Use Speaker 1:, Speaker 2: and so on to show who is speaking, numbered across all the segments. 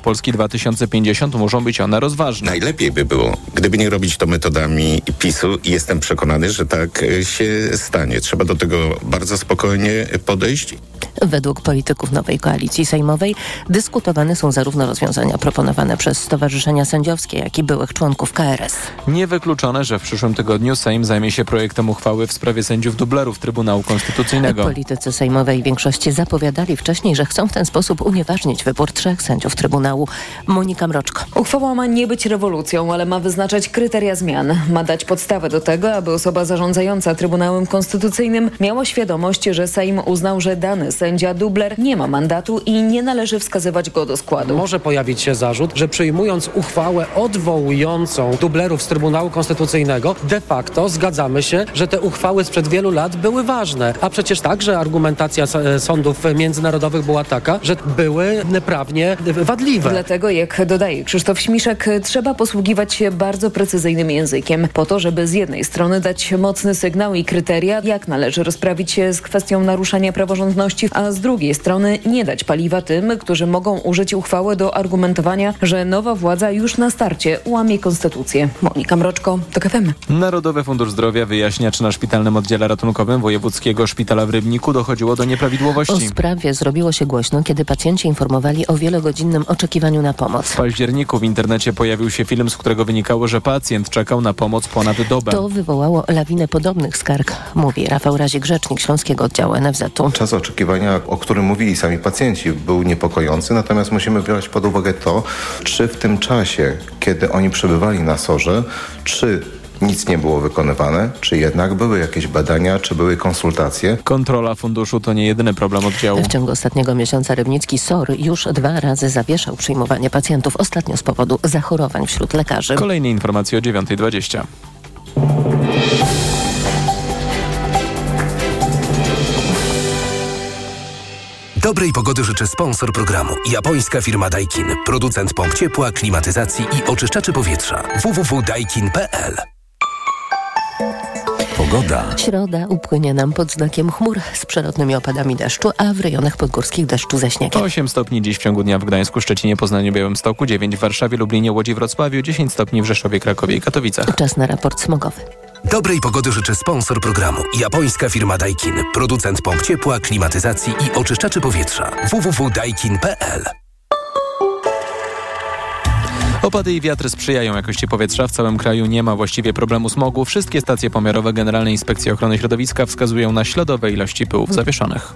Speaker 1: Polski 2050 muszą być one rozważne.
Speaker 2: Najlepiej by było, gdyby nie robić to metodami PiSu i jestem przekonany, że tak e, się stanie. Trzeba do tego bardzo spokojnie podejść.
Speaker 3: Według polityków nowej koalicji sejmowej dyskutowane są zarówno rozwiązania proponowane przez stowarzyszenia sędziowskie, jak i byłych członków KRS.
Speaker 1: Niewykluczone, że w przyszłym tygodniu Sejm zajmie się projektem uchwały w sprawie sędziów dublerów Trybunału Konstytucyjnego.
Speaker 3: Politycy sejmowej większości zapowiadali wcześniej, że chcą w ten sposób unieważnić wybór trzech sędziów Trybunału. Monika Mroczko.
Speaker 4: Uchwała ma nie być rewolucją, ale ma wyznaczać kryteria zmian. Ma dać podstawę do tego, aby osoba zarządzająca Trybunałem Konstytucyjnym miała świadomość, że Sejm uznał, że dany sędzia dubler nie ma mandatu i nie należy wskazywać go do składu.
Speaker 5: Może pojawić się zarzut, że przyjmując uchwałę odwołującą dublerów z Trybunału Konstytucyjnego, de facto zgadzamy się, że te uchwały sprzed wielu lat były ważne. A przecież także argumentacja sądów międzynarodowych była taka, że były prawnie wadliwe.
Speaker 4: Dlatego, jak dodaje Krzysztof Śmiszek, trzeba posługiwać się bardzo precyzyjnym językiem, po to, żeby z jednej strony dać mocny sygnał i kryteria, jak należy rozprawić się z kwestią naruszania praworządności, a z drugiej strony nie dać paliwa tym, którzy mogą użyć uchwały do argumentowania, że nowa władza już na starcie łamie konstytucję. Monika Mroczko, to FM.
Speaker 1: Narodowy Fundusz Zdrowia wyjaśnia, czy na szpitalnym oddziale ratunkowym Wojewódzkiego Szpitala w Rybniku dochodziło do nieprawidłowości.
Speaker 3: O sprawie zrobiło się głośno, kiedy pacjenci informowali o wielogodzinnym oczekiwaniu na pomoc.
Speaker 1: W październiku w internecie pojawił się film, z którego wynikało, że pacjent czekał na pomoc ponad dobę.
Speaker 3: To wywołało lawinę podobnych skarg, mówi Rafał Razik, rzecznik Śląskiego Oddziału NFZ-u.
Speaker 6: Czas oczekiwania, o którym mówili sami pacjenci, był niepokojący, natomiast musimy brać pod uwagę to, czy w tym czasie, kiedy oni przebywali na sorze, czy nic nie było wykonywane, czy jednak były jakieś badania, czy były konsultacje.
Speaker 1: Kontrola funduszu to nie jedyny problem oddziału.
Speaker 3: W ciągu ostatniego miesiąca Rybnicki SOR już dwa razy zawieszał przyjmowanie pacjentów, ostatnio z powodu zachorowań wśród lekarzy.
Speaker 1: Kolejne informacje o 9.20.
Speaker 7: Dobrej pogody życzy sponsor programu. Japońska firma Daikin. Producent pomp ciepła, klimatyzacji i oczyszczaczy powietrza. www.daikin.pl Pogoda.
Speaker 3: Środa upłynie nam pod znakiem chmur z przelotnymi opadami deszczu, a w rejonach podgórskich deszczu ze śniegiem.
Speaker 1: 8 stopni dziś w ciągu dnia w Gdańsku, Szczecinie, Poznaniu, Białymstoku, 9 w Warszawie, Lublinie, Łodzi, Wrocławiu, 10 stopni w Rzeszowie, Krakowie i Katowicach.
Speaker 3: Czas na raport smogowy.
Speaker 7: Dobrej pogody życzy sponsor programu. Japońska firma Daikin. Producent pomp ciepła, klimatyzacji i oczyszczaczy powietrza. www.daikin.pl
Speaker 1: Opady i wiatry sprzyjają jakości powietrza. W całym kraju nie ma właściwie problemu smogu. Wszystkie stacje pomiarowe Generalnej Inspekcji Ochrony Środowiska wskazują na śladowe ilości pyłów zawieszonych.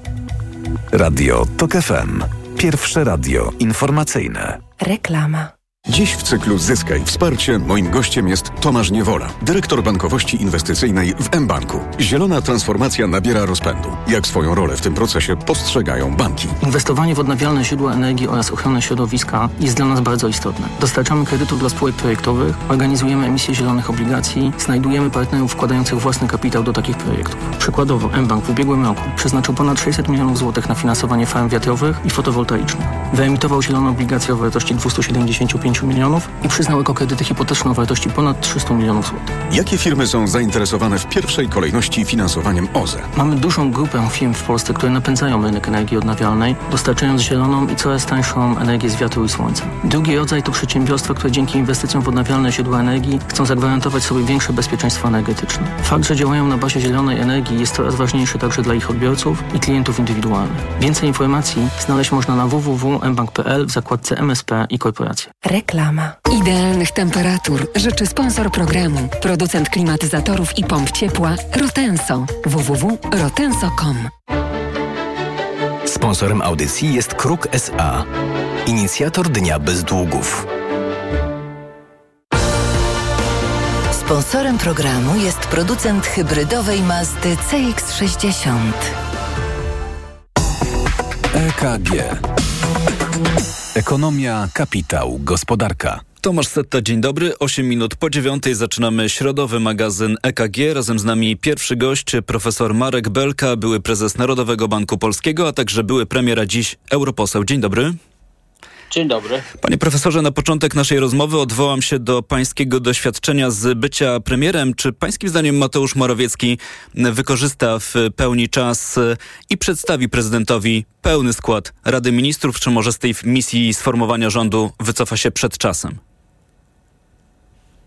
Speaker 8: Radio TOK FM. Pierwsze radio informacyjne.
Speaker 3: Reklama.
Speaker 9: Dziś w cyklu Zyskaj Wsparcie moim gościem jest Tomasz Niewola, dyrektor bankowości inwestycyjnej w mBanku. Zielona transformacja nabiera rozpędu. Jak swoją rolę w tym procesie postrzegają banki?
Speaker 10: Inwestowanie w odnawialne źródła energii oraz ochronę środowiska jest dla nas bardzo istotne. Dostarczamy kredytów dla spółek projektowych, organizujemy emisję zielonych obligacji, znajdujemy partnerów wkładających własny kapitał do takich projektów. Przykładowo mBank w ubiegłym roku przeznaczył ponad 600 milionów złotych na finansowanie farm wiatrowych i fotowoltaicznych. Wyemitował zielone obligacje o wartości 275 milionów i przyznał ekokredyty hipoteczne o wartości ponad 300 milionów złotych.
Speaker 9: Jakie firmy są zainteresowane w pierwszej kolejności finansowaniem OZE?
Speaker 10: Mamy dużą grupę firm w Polsce, które napędzają rynek energii odnawialnej, dostarczając zieloną i coraz tańszą energię z wiatru i słońca. Drugi rodzaj to przedsiębiorstwa, które dzięki inwestycjom w odnawialne źródła energii chcą zagwarantować sobie większe bezpieczeństwo energetyczne. Fakt, że działają na bazie zielonej energii jest coraz ważniejszy także dla ich odbiorców i klientów indywidualnych. Więcej informacji znaleźć można na www.mbank.pl w zakładce MSP i korporacje.
Speaker 3: Reklama.
Speaker 11: Idealnych temperatur życzy sponsor programu, producent klimatyzatorów i pomp ciepła Rotenso. www.rotenso.com
Speaker 7: Sponsorem audycji jest Kruk SA, inicjator Dnia Bez Długów.
Speaker 12: Sponsorem programu jest producent hybrydowej Mazdy CX-60.
Speaker 8: EKG. Ekonomia, kapitał, gospodarka.
Speaker 13: Tomasz Setta, dzień dobry. 8 minut po dziewiątej zaczynamy środowy magazyn EKG. Razem z nami pierwszy gość, profesor Marek Belka, były prezes Narodowego Banku Polskiego, a także były premiera dziś europoseł. Dzień dobry.
Speaker 14: Dzień dobry.
Speaker 13: Panie profesorze, na początek naszej rozmowy odwołam się do pańskiego doświadczenia z bycia premierem. Czy pańskim zdaniem Mateusz Morawiecki wykorzysta w pełni czas i przedstawi prezydentowi pełny skład Rady Ministrów, czy może z tej misji sformowania rządu wycofa się przed czasem?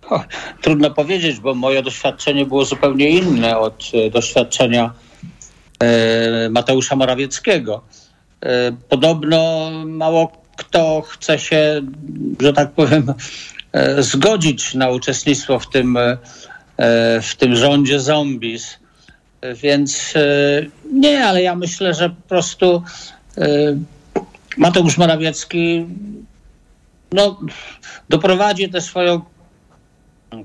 Speaker 14: O, trudno powiedzieć, bo moje doświadczenie było zupełnie inne od e, doświadczenia e, Mateusza Morawieckiego. E, podobno mało kto chce się, że tak powiem, e, zgodzić na uczestnictwo w tym, e, w tym rządzie zombies. E, Więc nie, ale ja myślę, że po prostu Mateusz Morawiecki no, doprowadzi tę swoją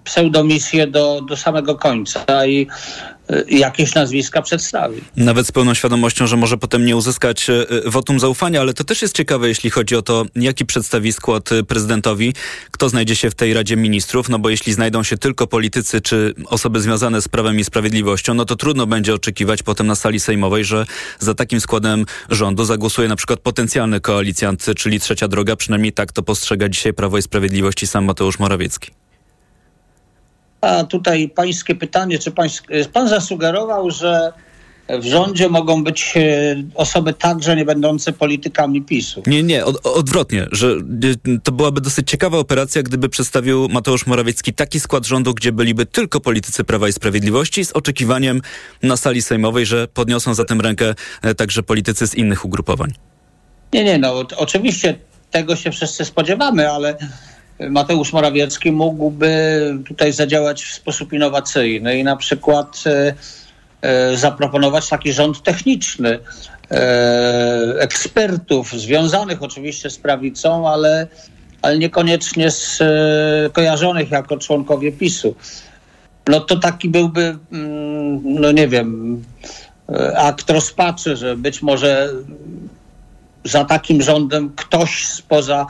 Speaker 14: pseudomisję do, do samego końca i y, jakieś nazwiska przedstawi.
Speaker 13: Nawet z pełną świadomością, że może potem nie uzyskać e, wotum zaufania, ale to też jest ciekawe, jeśli chodzi o to, jaki przedstawi skład prezydentowi, kto znajdzie się w tej Radzie Ministrów, no bo jeśli znajdą się tylko politycy czy osoby związane z Prawem i Sprawiedliwością, no to trudno będzie oczekiwać potem na sali sejmowej, że za takim składem rządu zagłosuje na przykład potencjalny koalicjant, czyli Trzecia Droga, przynajmniej tak to postrzega dzisiaj Prawo i Sprawiedliwość i sam Mateusz Morawiecki.
Speaker 14: A tutaj pańskie pytanie, czy pań, pan zasugerował, że w rządzie mogą być e, osoby także nie będące politykami PiSu.
Speaker 13: Nie, nie, od, odwrotnie, że y, to byłaby dosyć ciekawa operacja, gdyby przedstawił Mateusz Morawiecki taki skład rządu, gdzie byliby tylko politycy Prawa i Sprawiedliwości z oczekiwaniem na sali sejmowej, że podniosą za tym rękę e, także politycy z innych ugrupowań.
Speaker 14: Nie, nie, no oczywiście tego się wszyscy spodziewamy, ale Mateusz Morawiecki mógłby tutaj zadziałać w sposób innowacyjny i na przykład e, e, zaproponować taki rząd techniczny e, ekspertów związanych oczywiście z prawicą, ale, ale niekoniecznie z, kojarzonych jako członkowie PiSu. No to taki byłby, mm, no nie wiem, akt rozpaczy, że być może za takim rządem ktoś spoza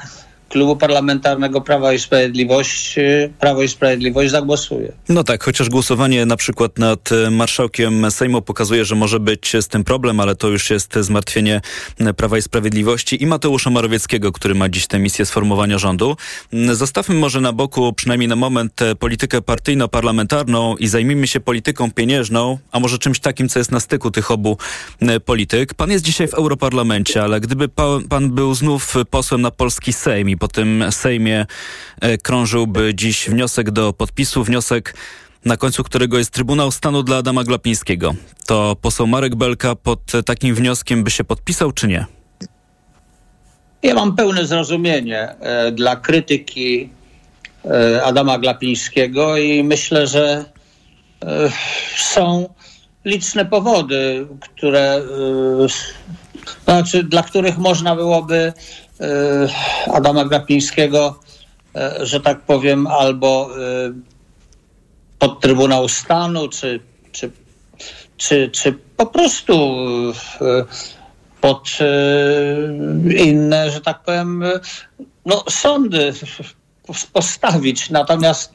Speaker 14: klubu parlamentarnego Prawa i Sprawiedliwość, Prawo i Sprawiedliwość zagłosuje.
Speaker 13: No tak, chociaż głosowanie na przykład nad e, marszałkiem Sejmu pokazuje, że może być z tym problem, ale to już jest zmartwienie e, Prawa i Sprawiedliwości i Mateusza Morawieckiego, który ma dziś tę misję sformowania rządu. Mm, Zostawmy może na boku przynajmniej na moment e, politykę partyjno-parlamentarną i zajmijmy się polityką pieniężną, a może czymś takim, co jest na styku tych obu polityk. Pan jest dzisiaj w Europarlamencie, ale gdyby pa, pan był znów posłem na polski Sejm i po tym Sejmie e, krążyłby dziś wniosek do podpisu, wniosek na końcu którego jest Trybunał Stanu dla Adama Glapińskiego. To poseł Marek Belka pod takim wnioskiem by się podpisał, czy nie?
Speaker 14: Ja mam pełne zrozumienie e, dla krytyki e, Adama Glapińskiego i myślę, że są liczne powody, które, znaczy, dla których można byłoby Adama Glapińskiego, e, że tak powiem, albo e, pod Trybunał Stanu, czy, czy, czy, czy po prostu e, pod e, inne, że tak powiem, e, no, sądy postawić. Natomiast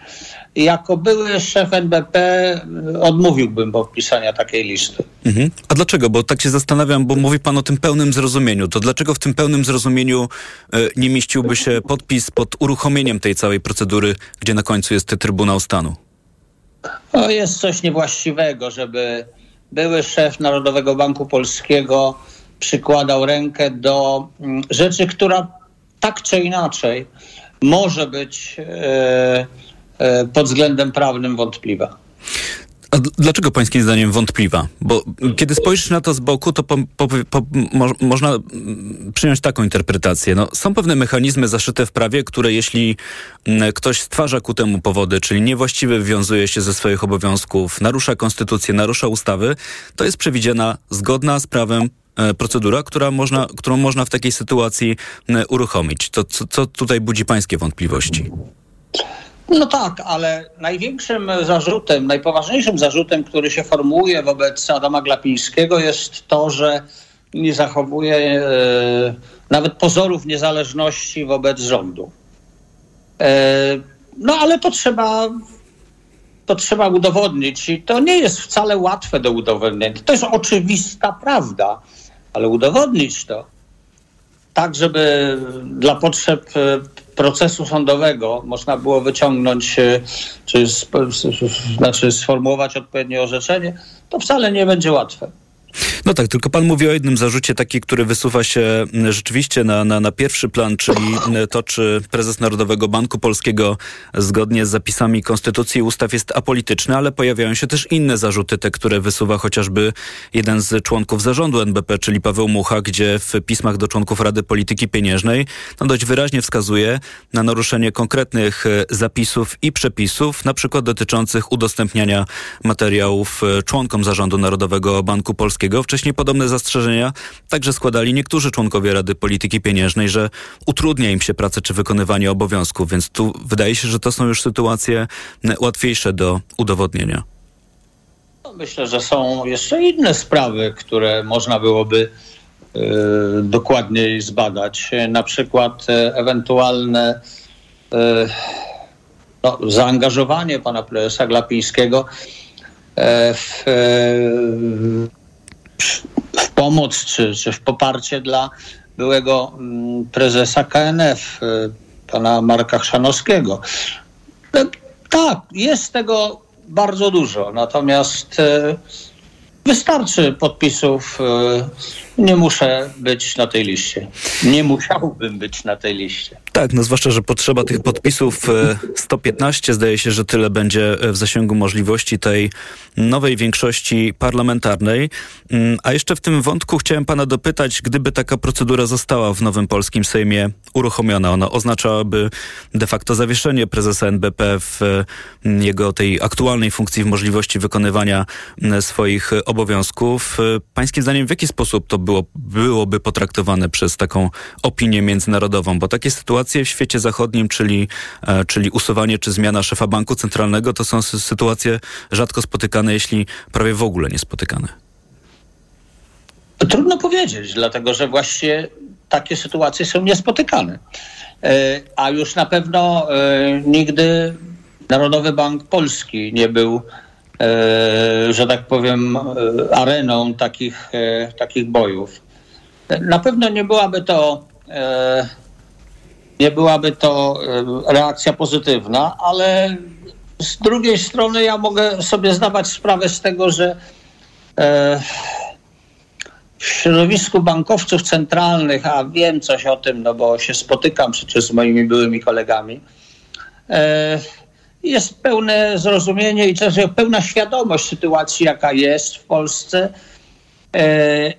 Speaker 14: jako były szef NBP e, odmówiłbym podpisania takiej listy.
Speaker 13: Mhm. A dlaczego? Bo tak się zastanawiam, bo mówi pan o tym pełnym zrozumieniu. To dlaczego w tym pełnym zrozumieniu e, nie mieściłby się podpis pod uruchomieniem tej całej procedury, gdzie na końcu jest Trybunał Stanu?
Speaker 14: To jest coś niewłaściwego, żeby były szef Narodowego Banku Polskiego przykładał rękę do mm, rzeczy, która tak czy inaczej może być e, pod względem prawnym wątpliwa.
Speaker 13: A dlaczego pańskim zdaniem wątpliwa? Bo kiedy spojrzysz na to z boku, to po, po, po, mo, można mm, przyjąć taką interpretację. No, są pewne mechanizmy zaszyte w prawie, które jeśli mm, ktoś stwarza ku temu powody, czyli niewłaściwie wywiązuje się ze swoich obowiązków, narusza konstytucję, narusza ustawy, to jest przewidziana zgodna z prawem e, procedura, która można, którą można w takiej sytuacji m, uruchomić. To co, co tutaj budzi pańskie wątpliwości?
Speaker 14: No tak, ale największym zarzutem, najpoważniejszym zarzutem, który się formułuje wobec Adama Glapińskiego jest to, że nie zachowuje e, nawet pozorów niezależności wobec rządu. E, no ale to trzeba, to trzeba udowodnić i to nie jest wcale łatwe do udowodnienia. To jest oczywista prawda, ale udowodnić to tak, żeby dla potrzeb e, procesu sądowego można było wyciągnąć, e, czy znaczy sformułować odpowiednie orzeczenie, to wcale nie będzie łatwe.
Speaker 13: No tak, tylko pan mówi o jednym zarzucie, taki, który wysuwa się m, rzeczywiście na, na, na pierwszy plan, czyli m, to, czy prezes Narodowego Banku Polskiego zgodnie z zapisami Konstytucji i ustaw jest apolityczny, ale pojawiają się też inne zarzuty, te, które wysuwa chociażby jeden z członków zarządu NBP, czyli Paweł Mucha, gdzie w pismach do członków Rady Polityki Pieniężnej no dość wyraźnie wskazuje na naruszenie konkretnych e, zapisów i przepisów, na przykład dotyczących udostępniania materiałów e, członkom zarządu Narodowego Banku Polskiego. Wcześniej podobne zastrzeżenia także składali niektórzy członkowie Rady Polityki Pieniężnej, że utrudnia im się pracę czy wykonywanie obowiązków, więc tu wydaje się, że to są już sytuacje łatwiejsze do udowodnienia.
Speaker 14: Myślę, że są jeszcze inne sprawy, które można byłoby e, dokładniej zbadać. Na przykład e, ewentualne e, no, zaangażowanie pana prezesa Glapińskiego w, w pomoc czy, czy w poparcie dla byłego mm, prezesa KNF, e, pana Marka Chrzanowskiego. E, Tak, jest tego bardzo dużo, natomiast e, wystarczy podpisów. e, Nie muszę być na tej liście. Nie musiałbym być na tej liście.
Speaker 13: Tak, no zwłaszcza, że potrzeba tych podpisów e, 115, zdaje się, że tyle będzie e, w zasięgu możliwości tej nowej większości parlamentarnej. Mm, A jeszcze w tym wątku chciałem pana dopytać, gdyby taka procedura została w nowym polskim Sejmie uruchomiona, ona oznaczałaby de facto zawieszenie prezesa NBP w e, jego tej aktualnej funkcji, w możliwości wykonywania swoich e, obowiązków. E, Pańskim zdaniem w jaki sposób to było, byłoby potraktowane przez taką opinię międzynarodową? Bo takie sytuacje w świecie zachodnim, czyli, e, czyli usuwanie czy zmiana szefa banku centralnego, to są sy- sytuacje rzadko spotykane, jeśli prawie w ogóle niespotykane.
Speaker 14: Trudno powiedzieć, dlatego że właśnie takie sytuacje są niespotykane. E, A już na pewno e, nigdy Narodowy Bank Polski nie był, że tak powiem, areną takich, takich bojów. Na pewno nie byłaby to, nie byłaby to reakcja pozytywna, ale z drugiej strony ja mogę sobie zdawać sprawę z tego, że e, w środowisku bankowców centralnych, a wiem coś o tym, no bo się spotykam przecież z moimi byłymi kolegami, e, jest pełne zrozumienie i też pełna świadomość sytuacji, jaka jest w Polsce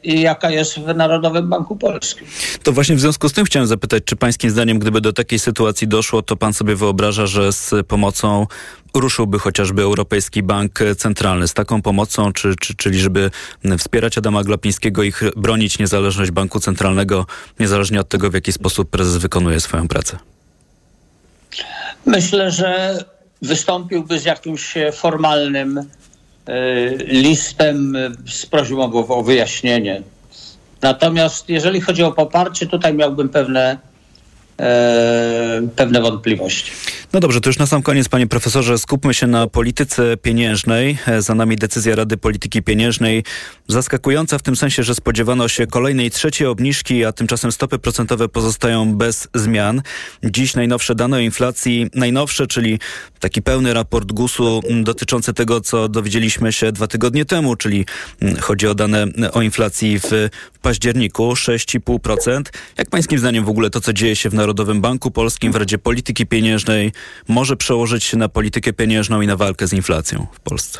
Speaker 14: jaka jest w Narodowym Banku Polskim.
Speaker 13: To właśnie w związku z tym chciałem zapytać, czy pańskim zdaniem, gdyby do takiej sytuacji doszło, to pan sobie wyobraża, że z pomocą ruszyłby chociażby Europejski Bank Centralny z taką pomocą, czy, czy, czyli żeby wspierać Adama Glapińskiego i bronić niezależność Banku Centralnego, niezależnie od tego, w jaki sposób prezes wykonuje swoją pracę?
Speaker 14: Myślę, że wystąpiłby z jakimś formalnym e, listem e, z prośbą o wyjaśnienie. Natomiast jeżeli chodzi o poparcie, tutaj miałbym pewne, e, pewne wątpliwości.
Speaker 13: No dobrze, to już na sam koniec, panie profesorze, skupmy się na polityce pieniężnej. E, Za nami decyzja Rady Polityki Pieniężnej. Zaskakująca w tym sensie, że spodziewano się kolejnej trzeciej obniżki, a tymczasem stopy procentowe pozostają bez zmian. Dziś najnowsze dane o inflacji, najnowsze, czyli taki pełny raport GUS-u dotyczący tego, co dowiedzieliśmy się dwa tygodnie temu, czyli m, chodzi o dane o inflacji w, październiku 6,5%. Jak pańskim zdaniem w ogóle to, co dzieje się w Narodowym Banku Polskim, w Radzie Polityki Pieniężnej, może przełożyć się na politykę pieniężną i na walkę z inflacją w Polsce?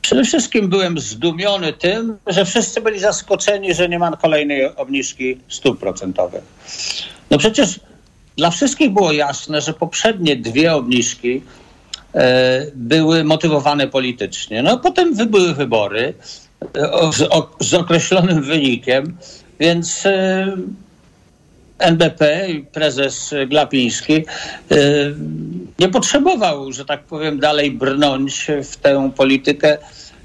Speaker 14: Przede wszystkim byłem zdumiony tym, że wszyscy byli zaskoczeni, że nie ma kolejnej obniżki stóp procentowych. No przecież dla wszystkich było jasne, że poprzednie dwie obniżki e, były motywowane politycznie. No potem były wybory e, o, z, o, z określonym wynikiem, więc e, NBP prezes Glapiński e, nie potrzebował, że tak powiem, dalej brnąć w tę politykę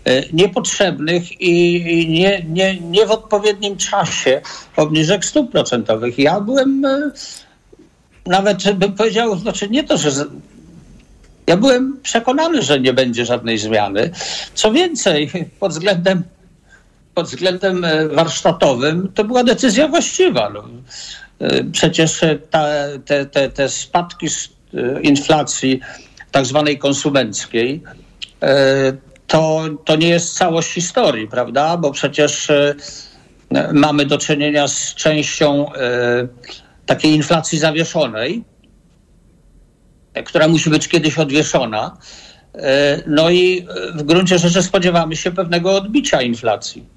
Speaker 14: e, niepotrzebnych i nie, nie, nie w odpowiednim czasie obniżek stóp procentowych. Ja byłem e, nawet, bym powiedział, znaczy nie to, że ja byłem przekonany, że nie będzie żadnej zmiany. Co więcej, pod względem pod względem warsztatowym to była decyzja właściwa. No. E, przecież ta, te, te, te spadki inflacji tak zwanej konsumenckiej to, to nie jest całość historii, prawda? Bo przecież mamy do czynienia z częścią takiej inflacji zawieszonej, która musi być kiedyś odwieszona. No i w gruncie rzeczy spodziewamy się pewnego odbicia inflacji.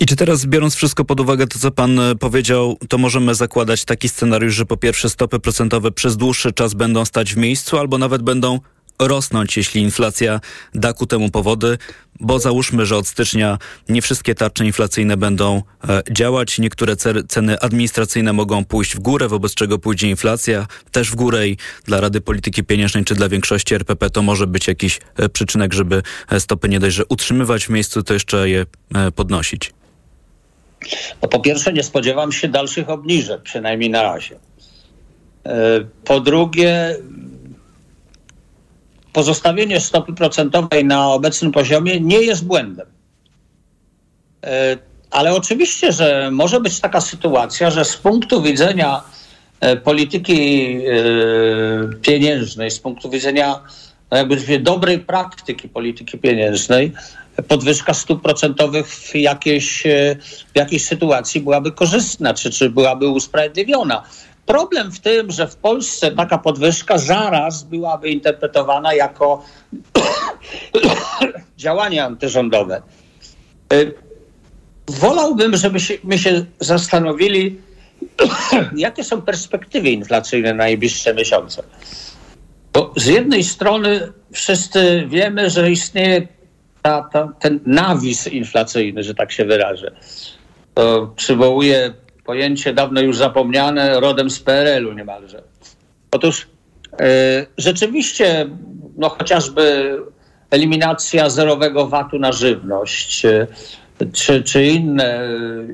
Speaker 13: I czy teraz, biorąc wszystko pod uwagę, to co pan e, powiedział, to możemy zakładać taki scenariusz, że po pierwsze stopy procentowe przez dłuższy czas będą stać w miejscu, albo nawet będą rosnąć, jeśli inflacja da ku temu powody, bo załóżmy, że od stycznia nie wszystkie tarcze inflacyjne będą e, działać, niektóre ceny administracyjne mogą pójść w górę, wobec czego pójdzie inflacja też w górę i dla Rady Polityki Pieniężnej czy dla większości RPP to może być jakiś e, przyczynek, żeby stopy nie dość, że utrzymywać w miejscu, to jeszcze je podnosić.
Speaker 14: No po pierwsze nie spodziewam się dalszych obniżek, przynajmniej na razie. Po drugie, pozostawienie stopy procentowej na obecnym poziomie nie jest błędem. E, ale oczywiście, że może być taka sytuacja, że z punktu widzenia e, polityki e, pieniężnej, z punktu widzenia no jakby dobrej praktyki polityki pieniężnej, podwyżka stóp procentowych w jakiejś, w jakiejś sytuacji byłaby korzystna, czy, czy byłaby usprawiedliwiona. Problem w tym, że w Polsce taka podwyżka zaraz byłaby interpretowana jako działanie antyrządowe. Y, wolałbym, żebyśmy się zastanowili, jakie są perspektywy inflacyjne na najbliższe miesiące. Bo z jednej strony wszyscy wiemy, że istnieje ta, ta, ten nawis inflacyjny, że tak się wyrażę. To przywołuje pojęcie dawno już zapomniane, rodem z PRL-u niemalże. Otóż e, rzeczywiście, no chociażby eliminacja zerowego VAT-u na żywność, e, czy, czy inne,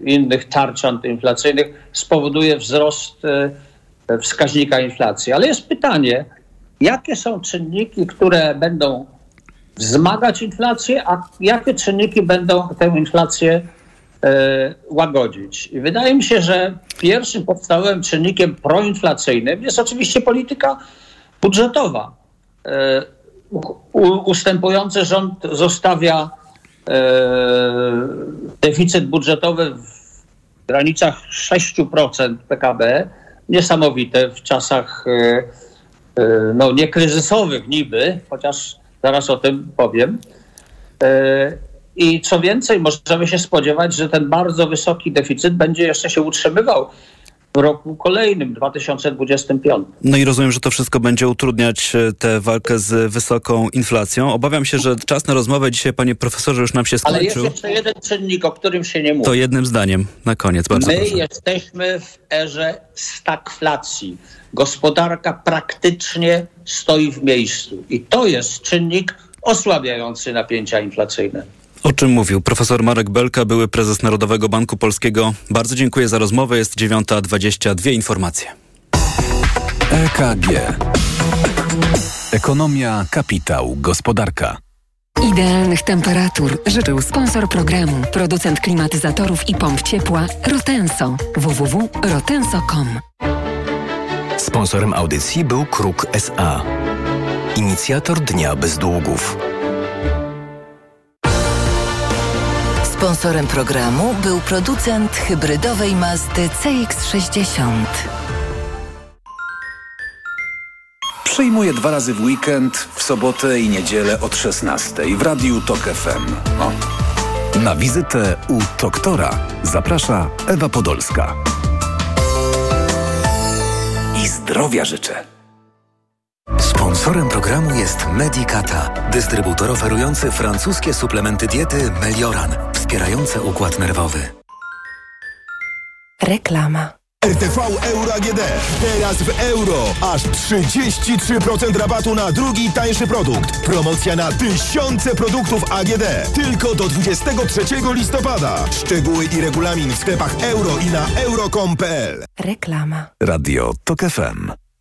Speaker 14: innych tarcz antyinflacyjnych spowoduje wzrost e, wskaźnika inflacji. Ale jest pytanie, jakie są czynniki, które będą wzmagać inflację, a jakie czynniki będą tę inflację E, łagodzić. I wydaje mi się, że pierwszym podstawowym czynnikiem proinflacyjnym jest oczywiście polityka budżetowa. E, ustępujący rząd zostawia e, deficyt budżetowy w granicach 6% PKB. Niesamowite w czasach no, niekryzysowych niby, chociaż zaraz o tym powiem. I co więcej, możemy się spodziewać, że ten bardzo wysoki deficyt będzie jeszcze się utrzymywał w roku kolejnym, 2025.
Speaker 13: No i rozumiem, że to wszystko będzie utrudniać e, tę walkę z wysoką inflacją. Obawiam się, że czas na rozmowę dzisiaj, panie profesorze, już nam się skończył.
Speaker 14: Ale jest jeszcze jeden czynnik, o którym się nie mówi.
Speaker 13: To jednym zdaniem, na koniec, bardzo
Speaker 14: My
Speaker 13: proszę.
Speaker 14: jesteśmy w erze stagflacji. Gospodarka praktycznie stoi w miejscu. I to jest czynnik osłabiający napięcia inflacyjne.
Speaker 13: O czym mówił profesor Marek Belka, były prezes Narodowego Banku Polskiego. Bardzo dziękuję za rozmowę. Jest 9.22 informacje.
Speaker 8: EKG. Ekonomia, kapitał, gospodarka.
Speaker 11: Idealnych temperatur życzył sponsor programu, producent klimatyzatorów i pomp ciepła Rotenso. www.rotenso.com
Speaker 15: Sponsorem audycji był Kruk SA. Inicjator Dnia Bez Długów.
Speaker 12: Sponsorem programu był producent hybrydowej Mazdy CX-60.
Speaker 8: Przyjmuję dwa razy w weekend, w sobotę i niedzielę od 16 w Radiu TOK FM. O. Na wizytę u doktora zaprasza Ewa Podolska. I zdrowia życzę.
Speaker 15: Sponsorem programu jest Medicata, dystrybutor oferujący francuskie suplementy diety Melioran, wspierające układ nerwowy.
Speaker 3: Reklama.
Speaker 16: RTV Euro AGD. Teraz w euro. Aż 33% rabatu na drugi tańszy produkt. Promocja na tysiące produktów AGD. Tylko do 23 listopada. Szczegóły i regulamin w sklepach euro i na euro.com.pl.
Speaker 3: Reklama.
Speaker 8: Radio TOK FM.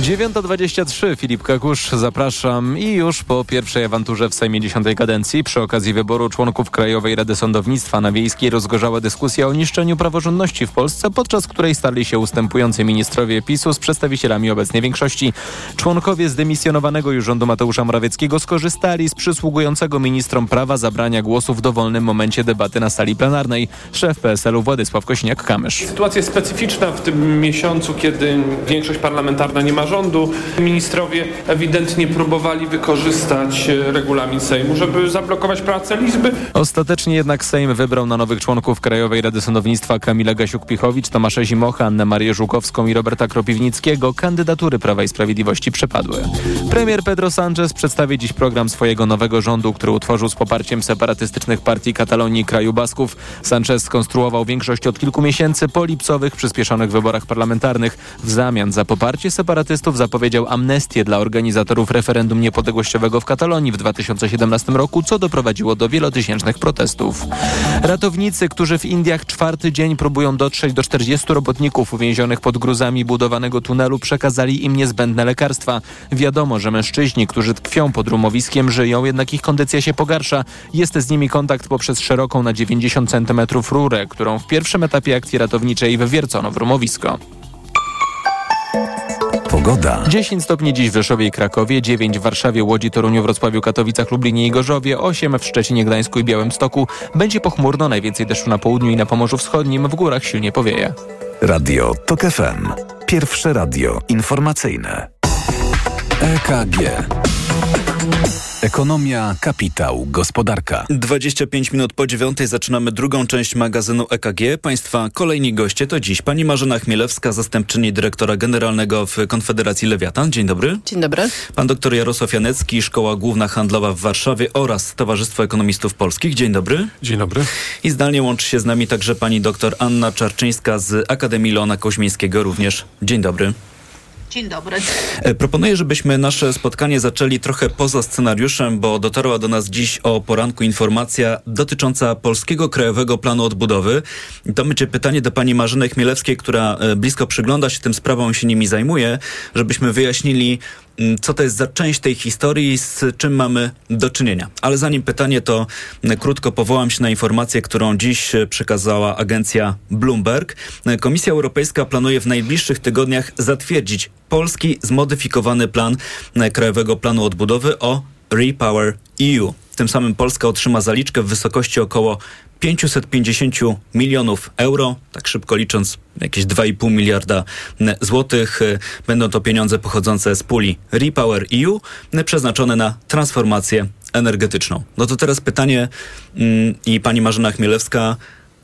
Speaker 1: 9.23 Filip Kakusz, zapraszam i już po pierwszej awanturze w Sejmie 10 kadencji przy okazji wyboru członków Krajowej Rady Sądownictwa na Wiejskiej rozgorzała dyskusja o niszczeniu praworządności w Polsce, podczas której stali się ustępujący ministrowie PiSu z przedstawicielami obecnej większości. Członkowie zdymisjonowanego już rządu Mateusza Morawieckiego skorzystali z przysługującego ministrom prawa zabrania głosu w dowolnym momencie debaty na sali plenarnej. Szef PSL-u Władysław Kośniak-Kamysz.
Speaker 17: Sytuacja jest specyficzna w tym miesiącu, kiedy większość parlamentarna nie ma rządu. Ministrowie ewidentnie próbowali wykorzystać e, regulamin Sejmu, żeby zablokować pracę Izby.
Speaker 1: Ostatecznie jednak Sejm wybrał na nowych członków Krajowej Rady Sądownictwa Kamila Gasiuk-Pichowicz, Tomasza Zimocha, Annę Marię Żukowską i Roberta Kropiwnickiego. Kandydatury Prawa i Sprawiedliwości przepadły. Premier Pedro Sánchez przedstawi dziś program swojego nowego rządu, który utworzył z poparciem separatystycznych partii Katalonii i Kraju Basków. Sánchez skonstruował większość od kilku miesięcy po lipcowych przyspieszonych wyborach parlamentarnych. W zamian za poparcie zapowiedział amnestię dla organizatorów referendum niepodległościowego w Katalonii w 2017 roku, co doprowadziło do wielotysięcznych protestów. Ratownicy, którzy w Indiach czwarty dzień próbują dotrzeć do 40 robotników uwięzionych pod gruzami budowanego tunelu, przekazali im niezbędne lekarstwa. Wiadomo, że mężczyźni, którzy tkwią pod rumowiskiem, żyją, jednak ich kondycja się pogarsza. Jest z nimi kontakt poprzez szeroką na 90 cm rurę, którą w pierwszym etapie akcji ratowniczej wywiercono w rumowisko.
Speaker 8: Pogoda.
Speaker 1: 10 stopni dziś w Rzeszowie i Krakowie, 9 w Warszawie, Łodzi, Toruniu, Wrocławiu, Katowicach, Lublinie i Gorzowie, 8 w Szczecinie, Gdańsku i Białymstoku. Będzie pochmurno, najwięcej deszczu na południu i na Pomorzu Wschodnim, w górach silnie powieje.
Speaker 8: Radio TOK FM. Pierwsze radio informacyjne. EKG. Ekonomia, kapitał, gospodarka.
Speaker 13: 25 minut po dziewiątej zaczynamy drugą część magazynu EKG. Państwa kolejni goście to dziś pani Marzena Chmielewska, zastępczyni dyrektora generalnego w Konfederacji Lewiatan. Dzień dobry.
Speaker 18: Dzień dobry.
Speaker 13: Pan doktor Jarosław Janecki, Szkoła Główna Handlowa w Warszawie oraz Towarzystwo Ekonomistów Polskich. Dzień dobry.
Speaker 19: Dzień dobry.
Speaker 13: I zdalnie łączy się z nami także pani doktor Anna Czarczyńska z Akademii Leona Koźmińskiego również. Dzień dobry.
Speaker 18: Dzień dobry.
Speaker 13: E, proponuję, żebyśmy nasze spotkanie zaczęli trochę poza scenariuszem, bo dotarła do nas dziś o poranku informacja dotycząca Polskiego Krajowego Planu Odbudowy. To będzie pytanie do pani Marzeny Chmielewskiej, która e, blisko przygląda się tym sprawom i się nimi zajmuje, żebyśmy wyjaśnili, co to jest za część tej historii z czym mamy do czynienia. Ale zanim pytanie, to mm, krótko powołam się na informację, którą dziś e, przekazała agencja Bloomberg. Komisja Europejska planuje w najbliższych tygodniach zatwierdzić polski zmodyfikowany plan Krajowego Planu Odbudowy o Repower EU. Tym samym Polska otrzyma zaliczkę w wysokości około 550 milionów euro, tak szybko licząc jakieś 2,5 miliarda złotych. Będą to pieniądze pochodzące z puli Repower EU, przeznaczone na transformację energetyczną. No to teraz pytanie mm, i pani Marzena Chmielewska,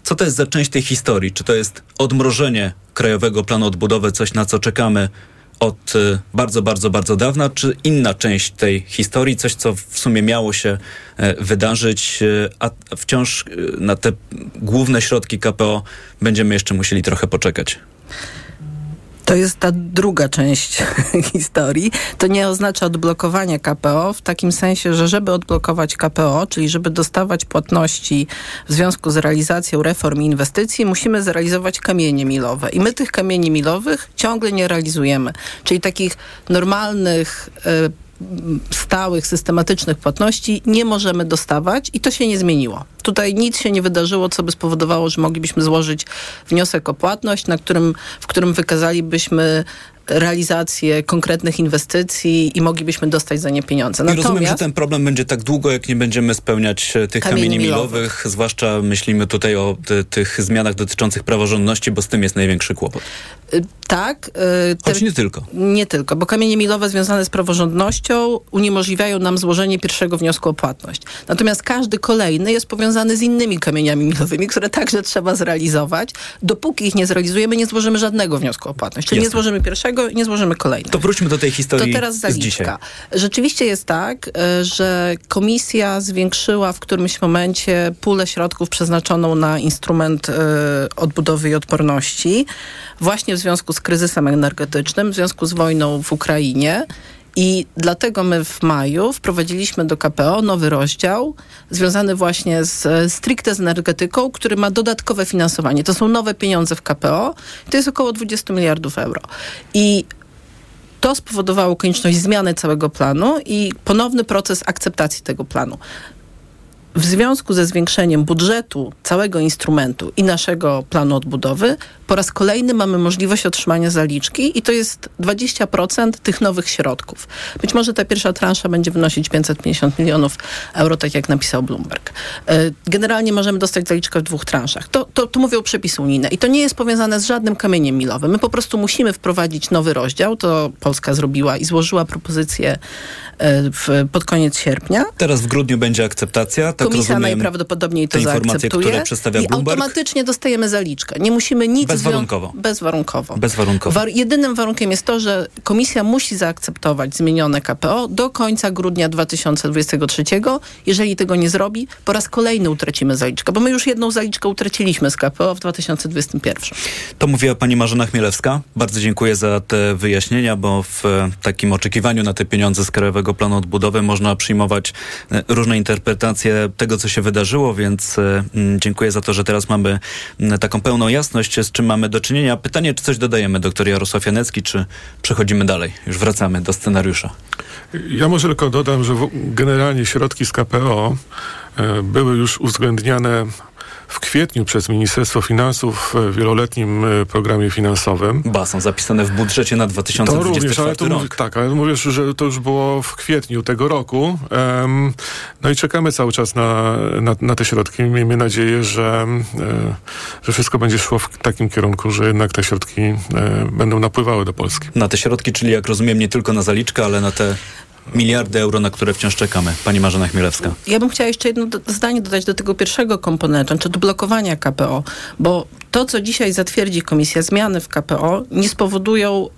Speaker 13: co to jest za część tej historii? Czy to jest odmrożenie Krajowego Planu Odbudowy, coś na co czekamy od y, bardzo, bardzo, bardzo dawna, czy inna część tej historii, coś, co w sumie miało się e, wydarzyć, e, a wciąż e, na te główne środki KPO będziemy jeszcze musieli trochę poczekać?
Speaker 18: To jest ta druga część historii. To nie oznacza odblokowania KPO w takim sensie, że żeby odblokować KPO, czyli żeby dostawać płatności w związku z realizacją reform i inwestycji, musimy zrealizować kamienie milowe. I my tych kamieni milowych ciągle nie realizujemy. Czyli takich normalnych y, stałych, systematycznych płatności nie możemy dostawać i to się nie zmieniło. Tutaj nic się nie wydarzyło, co by spowodowało, że moglibyśmy złożyć wniosek o płatność, na którym, w którym wykazalibyśmy realizację konkretnych inwestycji i moglibyśmy dostać za nie pieniądze.
Speaker 13: Natomiast, I rozumiem, że ten problem będzie tak długo, jak nie będziemy spełniać e, tych kamieni, kamieni milowych. milowych, zwłaszcza myślimy tutaj o te, tych zmianach dotyczących praworządności, bo z tym jest największy kłopot.
Speaker 18: Y, tak.
Speaker 13: Y, Choć nie tylko.
Speaker 18: Nie tylko, bo kamienie milowe związane z praworządnością uniemożliwiają nam złożenie pierwszego wniosku o płatność. Natomiast każdy kolejny jest powiązany z innymi kamieniami milowymi, które także trzeba zrealizować. Dopóki ich nie zrealizujemy, nie złożymy żadnego wniosku o płatność. Czyli nie złożymy pierwszego i nie złożymy kolejnego.
Speaker 13: To wróćmy do tej historii
Speaker 18: To teraz zaliczka. Rzeczywiście jest tak, e, że komisja zwiększyła w którymś momencie pulę środków przeznaczoną na instrument y, odbudowy i odporności właśnie w związku z kryzysem energetycznym, w związku z wojną w Ukrainie. I dlatego my w maju wprowadziliśmy do KPO nowy rozdział związany właśnie z stricte z energetyką, który ma dodatkowe finansowanie. To są nowe pieniądze w KPO. To jest około 20 miliardów euro. I To spowodowało konieczność zmiany całego planu i ponowny proces akceptacji tego planu w związku ze zwiększeniem budżetu całego instrumentu i naszego planu odbudowy, po raz kolejny mamy możliwość otrzymania zaliczki i to jest 20% tych nowych środków. Być może ta pierwsza transza będzie wynosić 550 milionów euro, tak jak napisał Bloomberg. E, generalnie możemy dostać zaliczkę w dwóch transzach. To, to, to mówią przepisy unijne i to nie jest powiązane z żadnym kamieniem milowym. My po prostu musimy wprowadzić nowy rozdział, to Polska zrobiła i złożyła propozycję e, w, pod koniec sierpnia.
Speaker 13: Teraz w grudniu będzie akceptacja. Tak
Speaker 18: Komisja najprawdopodobniej to zaakceptuje
Speaker 13: które przedstawia
Speaker 18: i
Speaker 13: Bloomberg.
Speaker 18: automatycznie dostajemy zaliczkę. Nie musimy nic...
Speaker 13: Bezwarunkowo.
Speaker 18: Bezwarunkowo.
Speaker 13: Bezwarunkowo.
Speaker 18: War jedynym warunkiem jest to, że komisja musi zaakceptować zmienione KPO do końca grudnia 2023. Jeżeli tego nie zrobi, po raz kolejny utracimy zaliczkę, bo my już jedną zaliczkę utraciliśmy z KPO w 2021.
Speaker 13: To mówiła pani Marzena Chmielewska. Bardzo dziękuję za te wyjaśnienia, bo w takim oczekiwaniu na te pieniądze z Krajowego Planu Odbudowy można przyjmować e, różne interpretacje tego, co się wydarzyło, więc e, dziękuję za to, że teraz mamy taką pełną jasność, z czym mamy do czynienia. Pytanie, czy coś dodajemy, doktor Jarosław Janecki, czy przechodzimy dalej? Już wracamy do scenariusza.
Speaker 19: Ja może tylko dodam, że generalnie środki z KPO e, były już uwzględniane w kwietniu przez Ministerstwo Finansów w wieloletnim e, programie finansowym.
Speaker 13: Ba, są zapisane w budżecie na 2024
Speaker 19: to również, ale to
Speaker 13: rok.
Speaker 19: Mówi, tak, ale mówisz, że to już było w kwietniu tego roku. Um, no i czekamy cały czas na, na, na, te środki. Miejmy nadzieję, że, e, że wszystko będzie szło w takim kierunku, że jednak te środki e, będą napływały do Polski.
Speaker 13: Na te środki, czyli jak rozumiem, nie tylko na zaliczkę, ale na te miliardy euro, na które wciąż czekamy. Pani Marzena Chmielewska.
Speaker 18: Ja bym chciała jeszcze jedno zdanie dodać do tego pierwszego komponentu, czy do blokowania KPO, bo to, co dzisiaj zatwierdzi Komisja Zmiany w KPO, nie spowodują,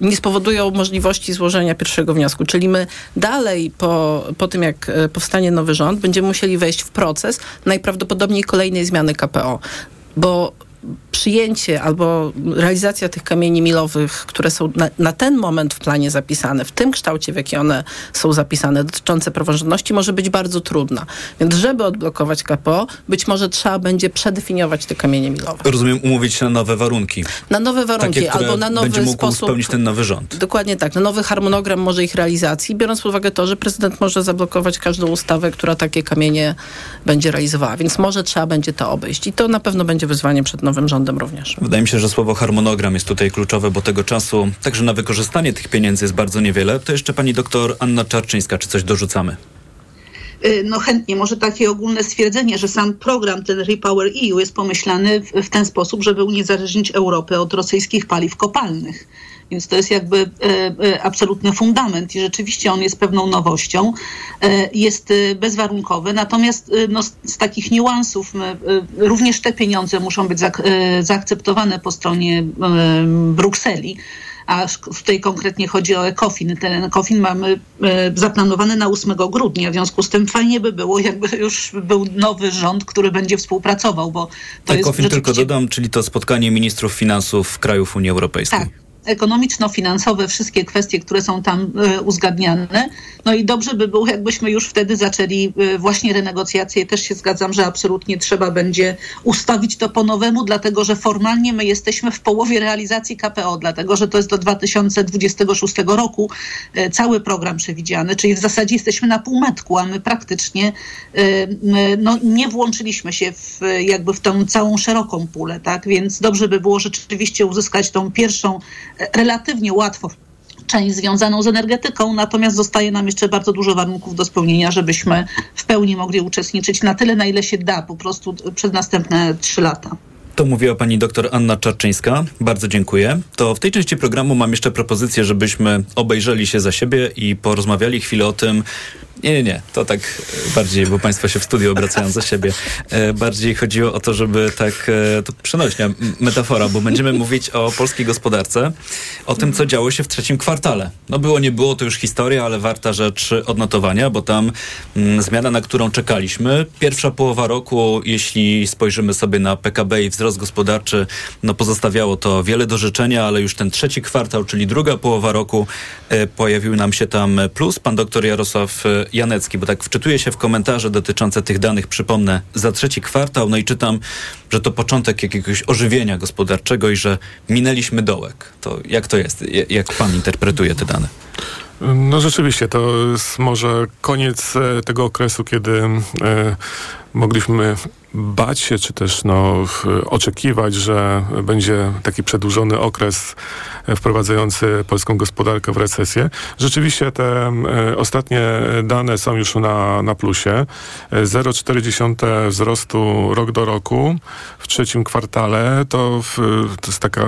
Speaker 18: nie spowodują możliwości złożenia pierwszego wniosku. Czyli my dalej po, po tym, jak powstanie nowy rząd, będziemy musieli wejść w proces najprawdopodobniej kolejnej zmiany KPO. Bo przyjęcie albo realizacja tych kamieni milowych, które są na, na, ten moment w planie zapisane, w tym kształcie, w jaki one są zapisane, dotyczące praworządności, może być bardzo trudna. Więc żeby odblokować KPO, być może trzeba będzie przedefiniować te kamienie milowe.
Speaker 13: Rozumiem, umówić się na nowe warunki.
Speaker 18: Na nowe warunki,
Speaker 13: Takie,
Speaker 18: albo na nowy
Speaker 13: będzie mógł
Speaker 18: sposób.
Speaker 13: spełnić ten nowy rząd.
Speaker 18: Dokładnie tak. Na nowy harmonogram może ich realizacji, biorąc pod uwagę to, że prezydent może zablokować każdą ustawę, która takie kamienie będzie realizowała. Więc może trzeba będzie to obejść. I to na pewno będzie wyzwanie przed nowym rządem również.
Speaker 13: Wydaje mi się, że słowo harmonogram jest tutaj kluczowe, bo tego czasu także na wykorzystanie tych pieniędzy jest bardzo niewiele. To jeszcze pani doktor Anna Czarczyńska, czy coś dorzucamy?
Speaker 20: No chętnie, może takie ogólne stwierdzenie, że sam program, ten Repower EU jest pomyślany w, w ten sposób, żeby uniezależnić Europę od rosyjskich paliw kopalnych. Więc to jest jakby e, e, absolutny fundament i rzeczywiście on jest pewną nowością. E, jest bezwarunkowy, natomiast no, z, takich niuansów również te pieniądze muszą być zaakceptowane po stronie Brukseli a tutaj konkretnie chodzi o ECOFIN. Ten ECOFIN mamy zaplanowany na 8 grudnia, w związku z tym fajnie by było, jakby już był nowy rząd, który będzie współpracował, bo to
Speaker 13: ECOFIN
Speaker 20: jest
Speaker 13: tylko dodam, czyli to spotkanie ministrów finansów krajów Unii Europejskiej.
Speaker 20: Tak ekonomiczno-finansowe, wszystkie kwestie, które są tam y, uzgadniane. No i dobrze by było, jakbyśmy już wtedy zaczęli y, właśnie renegocjacje. Też się zgadzam, że absolutnie trzeba będzie ustawić to po nowemu, dlatego że formalnie my jesteśmy w połowie realizacji KPO, dlatego że to jest do 2026 roku y, cały program przewidziany, czyli w zasadzie jesteśmy na półmetku, a my praktycznie no, nie włączyliśmy się w, jakby w tą całą szeroką pulę, tak? Więc dobrze by było rzeczywiście uzyskać tą pierwszą relatywnie łatwo część związaną z energetyką, natomiast zostaje nam jeszcze bardzo dużo warunków do spełnienia, żebyśmy w pełni mogli uczestniczyć na tyle, na ile się da, po prostu przez następne trzy lata.
Speaker 13: To mówiła pani doktor Anna Czarczyńska. Bardzo dziękuję. To w tej części programu mam jeszcze propozycję, żebyśmy obejrzeli się za siebie i porozmawiali chwilę o tym, nie, nie, nie. To tak bardziej, bo państwo się w studiu obracają za siebie. E, bardziej chodziło o to, żeby tak, e, to przenośnia, metafora, bo będziemy mówić o polskiej gospodarce, o tym, co działo się w trzecim kwartale. No było, nie było, to już historia, ale warta rzecz odnotowania, bo tam mm, zmiana, na którą czekaliśmy. Pierwsza połowa roku, jeśli spojrzymy sobie na PKB i wzrost wzrost gospodarczy, no pozostawiało to wiele do życzenia, ale już ten trzeci kwartał, czyli druga połowa roku, e, pojawił nam się tam plus. Pan doktor Jarosław e, Janecki, bo tak wczytuje się w komentarze dotyczące tych danych, przypomnę, za trzeci kwartał, no i czytam, że to początek jakiegoś ożywienia gospodarczego i że minęliśmy dołek. To jak to jest? Jak pan interpretuje te dane?
Speaker 19: No rzeczywiście, to jest może koniec e, tego okresu, kiedy mogliśmy bać się, czy też no, oczekiwać, że będzie taki przedłużony okres wprowadzający polską gospodarkę w recesję. Rzeczywiście te e, ostatnie dane są już na, na plusie. 0,4 wzrostu rok do roku w trzecim kwartale to, w, to jest taka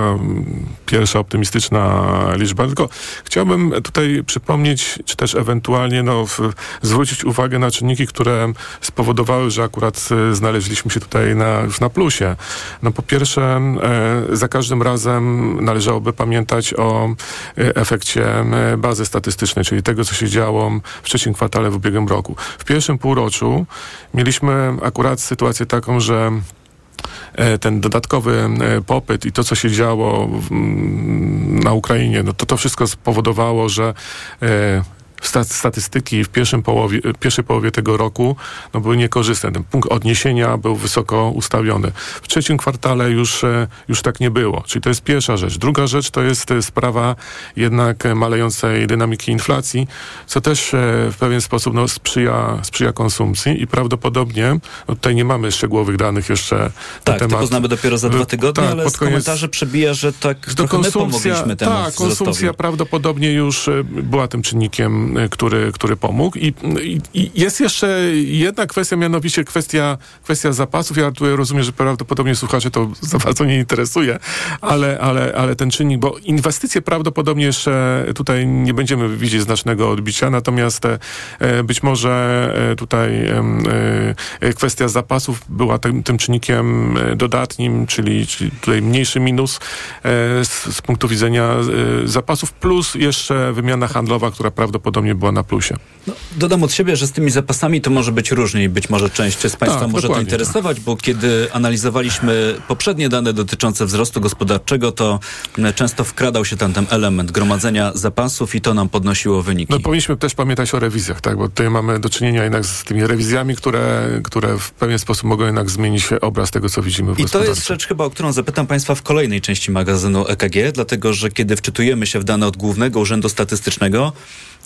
Speaker 19: pierwsza optymistyczna liczba. Tylko chciałbym tutaj przypomnieć, czy też ewentualnie no, w, zwrócić uwagę na czynniki, które spowodowały, że akurat e, znaleźliśmy się tutaj na, już na plusie. No po pierwsze, e, za każdym razem należałoby pamiętać o e, efekcie bazy statystycznej, czyli tego, co się działo w trzecim kwartale w ubiegłym roku. W pierwszym półroczu mieliśmy akurat sytuację taką, że ten dodatkowy popyt i to, co się działo na Ukrainie, no to to wszystko spowodowało, że statystyki w pierwszym połowie, pierwszej połowie tego roku no, były niekorzystne. Ten punkt odniesienia był wysoko ustawiony. W trzecim kwartale już, e, już tak nie było. Czyli to jest pierwsza rzecz. Druga rzecz to jest e, sprawa jednak malejącej dynamiki inflacji, co też e, w pewien sposób no, sprzyja, sprzyja konsumpcji i prawdopodobnie, no, tutaj nie mamy szczegółowych danych jeszcze
Speaker 13: tak,
Speaker 19: na temat.
Speaker 13: poznamy dopiero za dwa tygodnie, tak, ale z koniec... komentarzy przebija, że tak
Speaker 19: to konsumpcja, Tak, konsumpcja prawdopodobnie już była tym czynnikiem który, który pomógł. I, i, jest jeszcze jedna kwestia, mianowicie kwestia, kwestia zapasów. Ja tutaj rozumiem, że prawdopodobnie słuchacze to za bardzo nie interesuje, ale, ale, ale ten czynnik, bo inwestycje prawdopodobnie jeszcze tutaj nie będziemy widzieć znacznego odbicia, natomiast e, być może e, tutaj e, kwestia zapasów była tym, tym czynnikiem dodatnim, czyli, czyli tutaj mniejszy minus z, z punktu widzenia zapasów, plus jeszcze wymiana handlowa, która prawdopodobnie prawdopodobnie była na plusie.
Speaker 13: No, dodam od siebie, że z tymi zapasami to może być różnie i być może część z Państwa tak, może to interesować, tak. bo kiedy analizowaliśmy poprzednie dane dotyczące wzrostu gospodarczego, to często wkradał się tam ten element gromadzenia zapasów i to nam podnosiło wyniki.
Speaker 19: No powinniśmy też pamiętać o rewizjach, tak, bo tutaj mamy do czynienia jednak z tymi rewizjami, które, które w pewien sposób mogą jednak zmienić obraz tego, co widzimy w
Speaker 13: I to jest rzecz chyba, o którą zapytam Państwa w kolejnej części magazynu EKG, dlatego, że kiedy wczytujemy się w dane od Głównego Urzędu Statystycznego,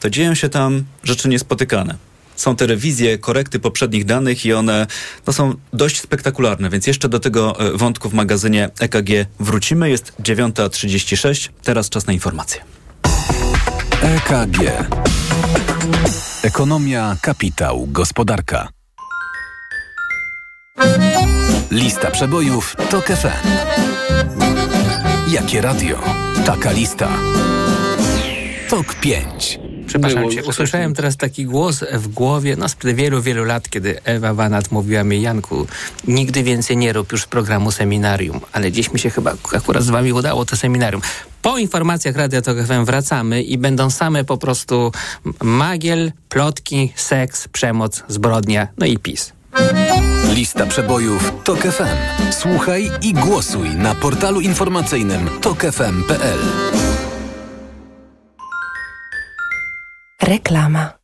Speaker 13: to dzieją się tam rzeczy niespotykane. Są te rewizje, korekty poprzednich danych i one no, są dość spektakularne, więc jeszcze do tego e, wątku w magazynie EKG wrócimy. Jest 9.36, teraz czas na informacje.
Speaker 8: EKG. Ekonomia, kapitał, gospodarka. Lista przebojów to FM. Jakie radio? Taka lista. TOK 5.
Speaker 21: Przepraszam cię, usłyszałem teraz taki głos w głowie, no sprzed wielu, wielu lat, kiedy Ewa Wanat mówiła mi, Janku, nigdy więcej nie rób już programu seminarium, ale dziś mi się chyba akurat z wami udało to seminarium. Po informacjach Radia Tok FM wracamy i będą same po prostu magiel, plotki, seks, przemoc, zbrodnia, no i PiS.
Speaker 8: Lista przebojów TOK FM. Słuchaj i głosuj na portalu informacyjnym tokefm.pl.
Speaker 12: Reklama.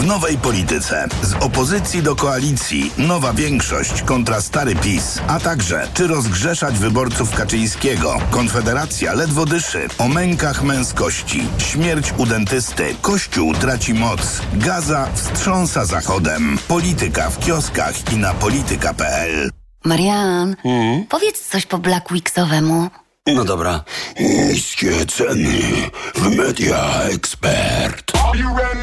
Speaker 22: W nowej polityce. Z opozycji do koalicji. Nowa większość kontra stary PiS. A także, czy rozgrzeszać wyborców Kaczyńskiego? Konfederacja ledwo dyszy. O mękach męskości. Śmierć u dentysty. Kościół traci moc. Gaza wstrząsa zachodem. Polityka w kioskach i na polityka.pl.
Speaker 23: Marian, hmm? powiedz coś po Black Weeksowemu.
Speaker 24: No dobra. Niskie ceny w Media Expert.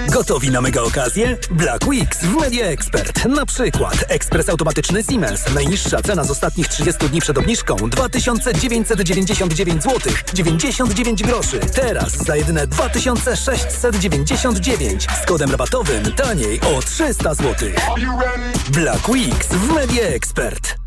Speaker 25: Gotowi na mega okazję? Black Weeks w Media Expert. Na przykład ekspres automatyczny Siemens. Najniższa cena z ostatnich 30 dni przed obniżką 2999 zł 99 groszy. Teraz za jedyne 2699 z kodem rabatowym taniej o 300 zł. Black Weeks w Media Expert.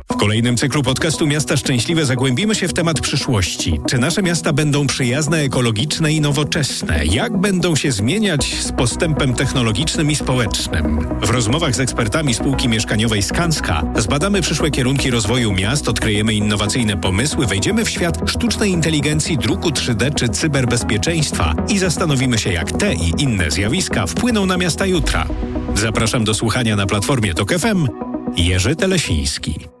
Speaker 24: W kolejnym cyklu podcastu Miasta Szczęśliwe zagłębimy się w temat przyszłości. Czy nasze miasta będą przyjazne, ekologiczne i nowoczesne? Jak będą się zmieniać z postępem technologicznym i społecznym? W rozmowach z ekspertami spółki mieszkaniowej Skanska zbadamy przyszłe kierunki rozwoju miast, odkryjemy innowacyjne pomysły, wejdziemy w świat sztucznej inteligencji, druku 3D czy cyberbezpieczeństwa i zastanowimy się, jak te i inne zjawiska wpłyną na miasta jutra. Zapraszam do słuchania na platformie Tok FM. Jerzy Telesiński.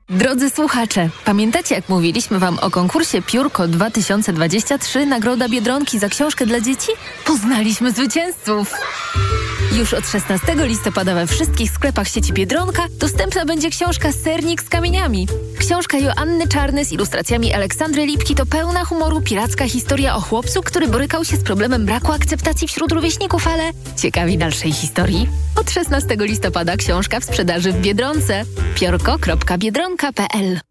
Speaker 26: Drodzy słuchacze, pamiętacie jak mówiliśmy Wam o konkursie Piórko 2023 Nagroda Biedronki za książkę dla dzieci? Poznaliśmy zwycięzców! Już od 16 listopada we wszystkich sklepach sieci Biedronka dostępna będzie książka Sernik z kamieniami. Książka Joanny Czarny z ilustracjami Aleksandry Lipki to pełna humoru piracka historia o chłopcu, który borykał się z problemem braku akceptacji wśród rówieśników, ale ciekawi dalszej historii? Od 16 listopada książka w sprzedaży w Biedronce. piorko.biedronka.pl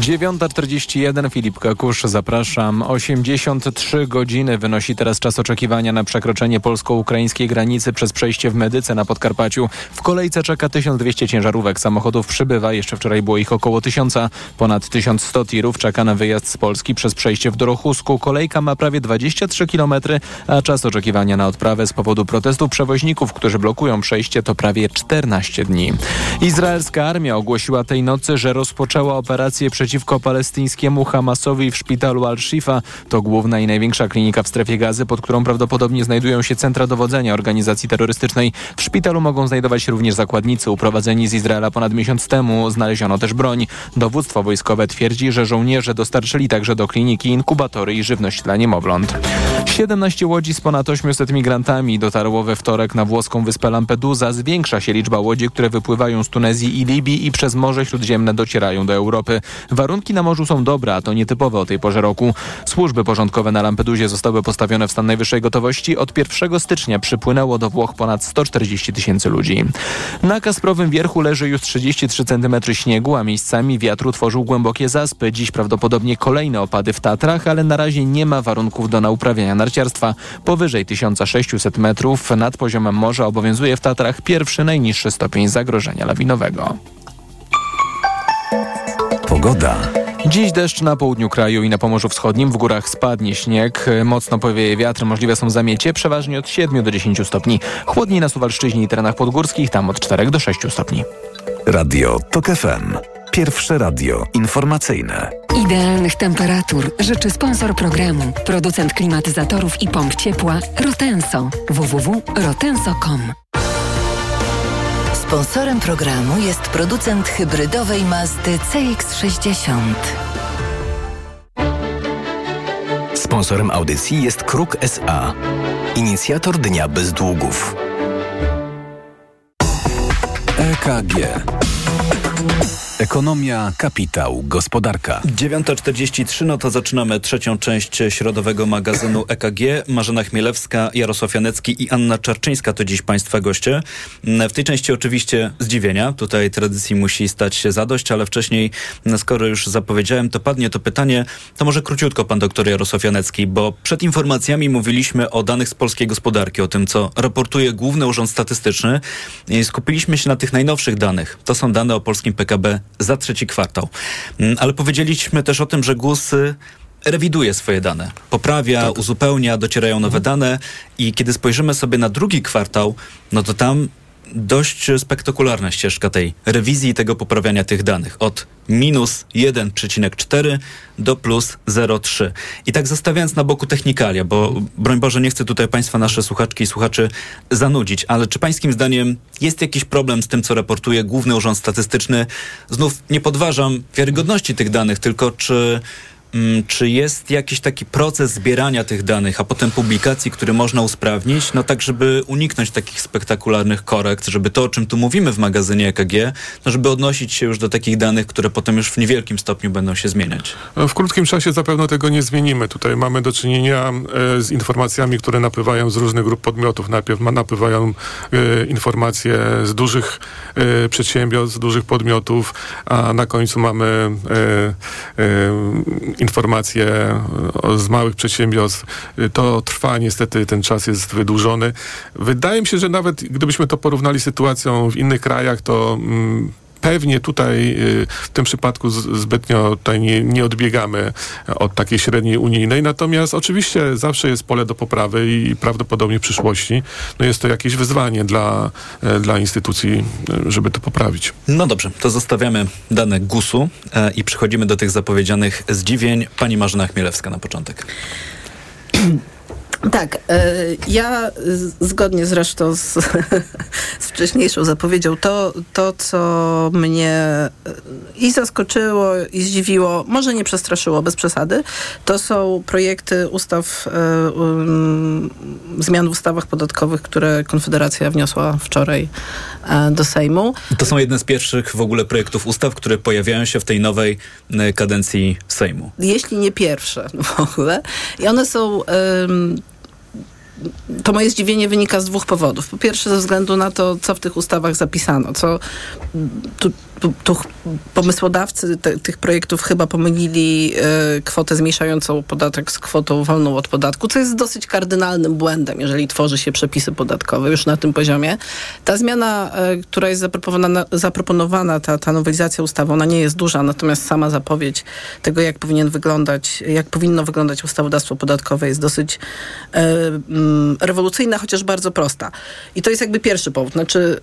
Speaker 1: 9.41 Filip Kakusz, zapraszam. 83 godziny wynosi teraz czas oczekiwania na przekroczenie polsko-ukraińskiej granicy przez przejście w Medyce na Podkarpaciu. W kolejce czeka 1200 ciężarówek. Samochodów przybywa, jeszcze wczoraj było ich około 1000. Ponad 1100 tirów czeka na wyjazd z Polski przez przejście w Dorochusku. Kolejka ma prawie 23 km, a czas oczekiwania na odprawę z powodu protestu przewoźników, którzy blokują przejście to prawie 14 dni. Izraelska armia ogłosiła tej nocy, że rozpoczęła operację przeciwko palestyńskiemu Hamasowi w szpitalu Al-Shifa. To główna i największa klinika w strefie gazy, pod którą prawdopodobnie znajdują się centra dowodzenia organizacji terrorystycznej. W szpitalu mogą znajdować się również zakładnicy uprowadzeni z Izraela ponad miesiąc temu. Znaleziono też broń. Dowództwo wojskowe twierdzi, że żołnierze dostarczyli także do kliniki inkubatory i żywność dla niemowląt. 17 łodzi z ponad 800 migrantami dotarło we wtorek na włoską wyspę Lampedusa. Zwiększa się liczba łodzi, które wypływają z Tunezji i Libii i przez Morze Śródziemne docierają do Europy. Warunki na morzu są dobre, a to nietypowe o tej porze roku. Służby porządkowe na Lampedusie zostały postawione w stan najwyższej gotowości. Od 1 stycznia przypłynęło do Włoch ponad 140 tysięcy ludzi. Na Kasprowym Wierchu leży już 33 cm śniegu, a miejscami wiatru tworzył głębokie zaspy. Dziś prawdopodobnie kolejne opady w Tatrach, ale na razie nie ma warunków do nauprawiania narciarstwa. Powyżej 1600 metrów nad poziomem morza obowiązuje w Tatrach pierwszy najniższy stopień zagrożenia lawinowego.
Speaker 27: Pogoda.
Speaker 1: Dziś deszcz na południu kraju i na Pomorzu Wschodnim. W górach spadnie śnieg, mocno powieje wiatr, możliwe są zamiecie, przeważnie od 7 do 10 stopni. Chłodniej na Suwalszczyźnie i terenach podgórskich, tam od 4 do 6 stopni.
Speaker 27: Radio TOK FM. Pierwsze radio informacyjne.
Speaker 11: Idealnych temperatur życzy sponsor programu, producent klimatyzatorów i pomp ciepła Rotenso. www.rotenso.com
Speaker 12: Sponsorem programu jest producent hybrydowej Mazdy CX-60.
Speaker 28: Sponsorem audycji jest Kruk SA, inicjator Dnia Bez Długów. EKG. Ekonomia, kapitał, gospodarka.
Speaker 13: 9.43, no to zaczynamy trzecią część środowego magazynu EKG. Marzena Chmielewska, Jarosław Janecki i Anna Czarczyńska to dziś Państwa goście. W tej części oczywiście zdziwienia. Tutaj tradycji musi stać się zadość, ale wcześniej, skoro już zapowiedziałem, to padnie to pytanie, to może króciutko Pan doktor Jarosław Janecki, bo przed informacjami mówiliśmy o danych z polskiej gospodarki, o tym, co raportuje Główny Urząd Statystyczny i skupiliśmy się na tych najnowszych danych. To są dane o polskim PKB za trzeci kwartał. Mm, ale powiedzieliśmy też o tym, że GUS rewiduje swoje dane, poprawia, tak. uzupełnia, docierają nowe mhm. dane i kiedy spojrzymy sobie na drugi kwartał, no to tam dość spektakularna ścieżka tej rewizji i tego poprawiania tych danych. Od minus 1,4 do plus 0,3. I tak zostawiając na boku technikalia, bo broń Boże nie chcę tutaj Państwa, nasze słuchaczki i słuchaczy zanudzić, ale czy Pańskim zdaniem jest jakiś problem z tym, co raportuje Główny Urząd Statystyczny? Znów nie podważam wiarygodności tych danych, tylko czy czy jest jakiś taki proces zbierania tych danych, a potem publikacji, który można usprawnić, no tak, żeby uniknąć takich spektakularnych korekt, żeby to, o czym tu mówimy w magazynie EKG, no żeby odnosić się już do takich danych, które potem już w niewielkim stopniu będą się zmieniać?
Speaker 19: No, w krótkim czasie zapewne tego nie zmienimy. Tutaj mamy do czynienia e, z informacjami, które napływają z różnych grup podmiotów. Najpierw napływają e, informacje z dużych e, przedsiębiorstw, z dużych podmiotów, a na końcu mamy informacje z małych przedsiębiorstw. To trwa niestety, ten czas jest wydłużony. Wydaje mi się, że nawet gdybyśmy to porównali z sytuacją w innych krajach, to mm, pewnie tutaj y, w tym przypadku zbytnio tutaj nie, nie odbiegamy od takiej średniej unijnej, natomiast oczywiście zawsze jest pole do poprawy i prawdopodobnie w przyszłości no jest to jakieś wyzwanie dla, e, dla instytucji, e, żeby to poprawić.
Speaker 13: No dobrze, to zostawiamy dane GUS-u e, i przechodzimy do tych zapowiedzianych zdziwień. Pani Marzena Chmielewska na początek.
Speaker 18: Tak, e, ja zgodnie zresztą z, z wcześniejszą zapowiedzią, to, to co mnie e, i zaskoczyło, i zdziwiło, może nie przestraszyło, bez przesady, to są projekty ustaw, um, zmian w ustawach podatkowych, które Konfederacja wniosła wczoraj do Sejmu.
Speaker 13: To są jedne z pierwszych w ogóle projektów ustaw, które pojawiają się w tej nowej kadencji Sejmu.
Speaker 18: Jeśli nie pierwsze w ogóle. I one są to moje zdziwienie wynika z dwóch powodów. Po pierwsze ze względu na to, co w tych ustawach zapisano, co tu tu pomysłodawcy te, tych projektów chyba pomylili e, kwotę zmniejszającą podatek z kwotą wolną od podatku, co jest dosyć kardynalnym błędem, jeżeli tworzy się przepisy podatkowe już na tym poziomie. Ta zmiana, e, która jest zaproponowana, zaproponowana ta, ta nowelizacja ustawy, ona nie jest duża, natomiast sama zapowiedź tego, jak powinien wyglądać, jak powinno wyglądać ustawodawstwo podatkowe jest dosyć mm, rewolucyjna, chociaż bardzo prosta. I to jest jakby pierwszy powód. Znaczy,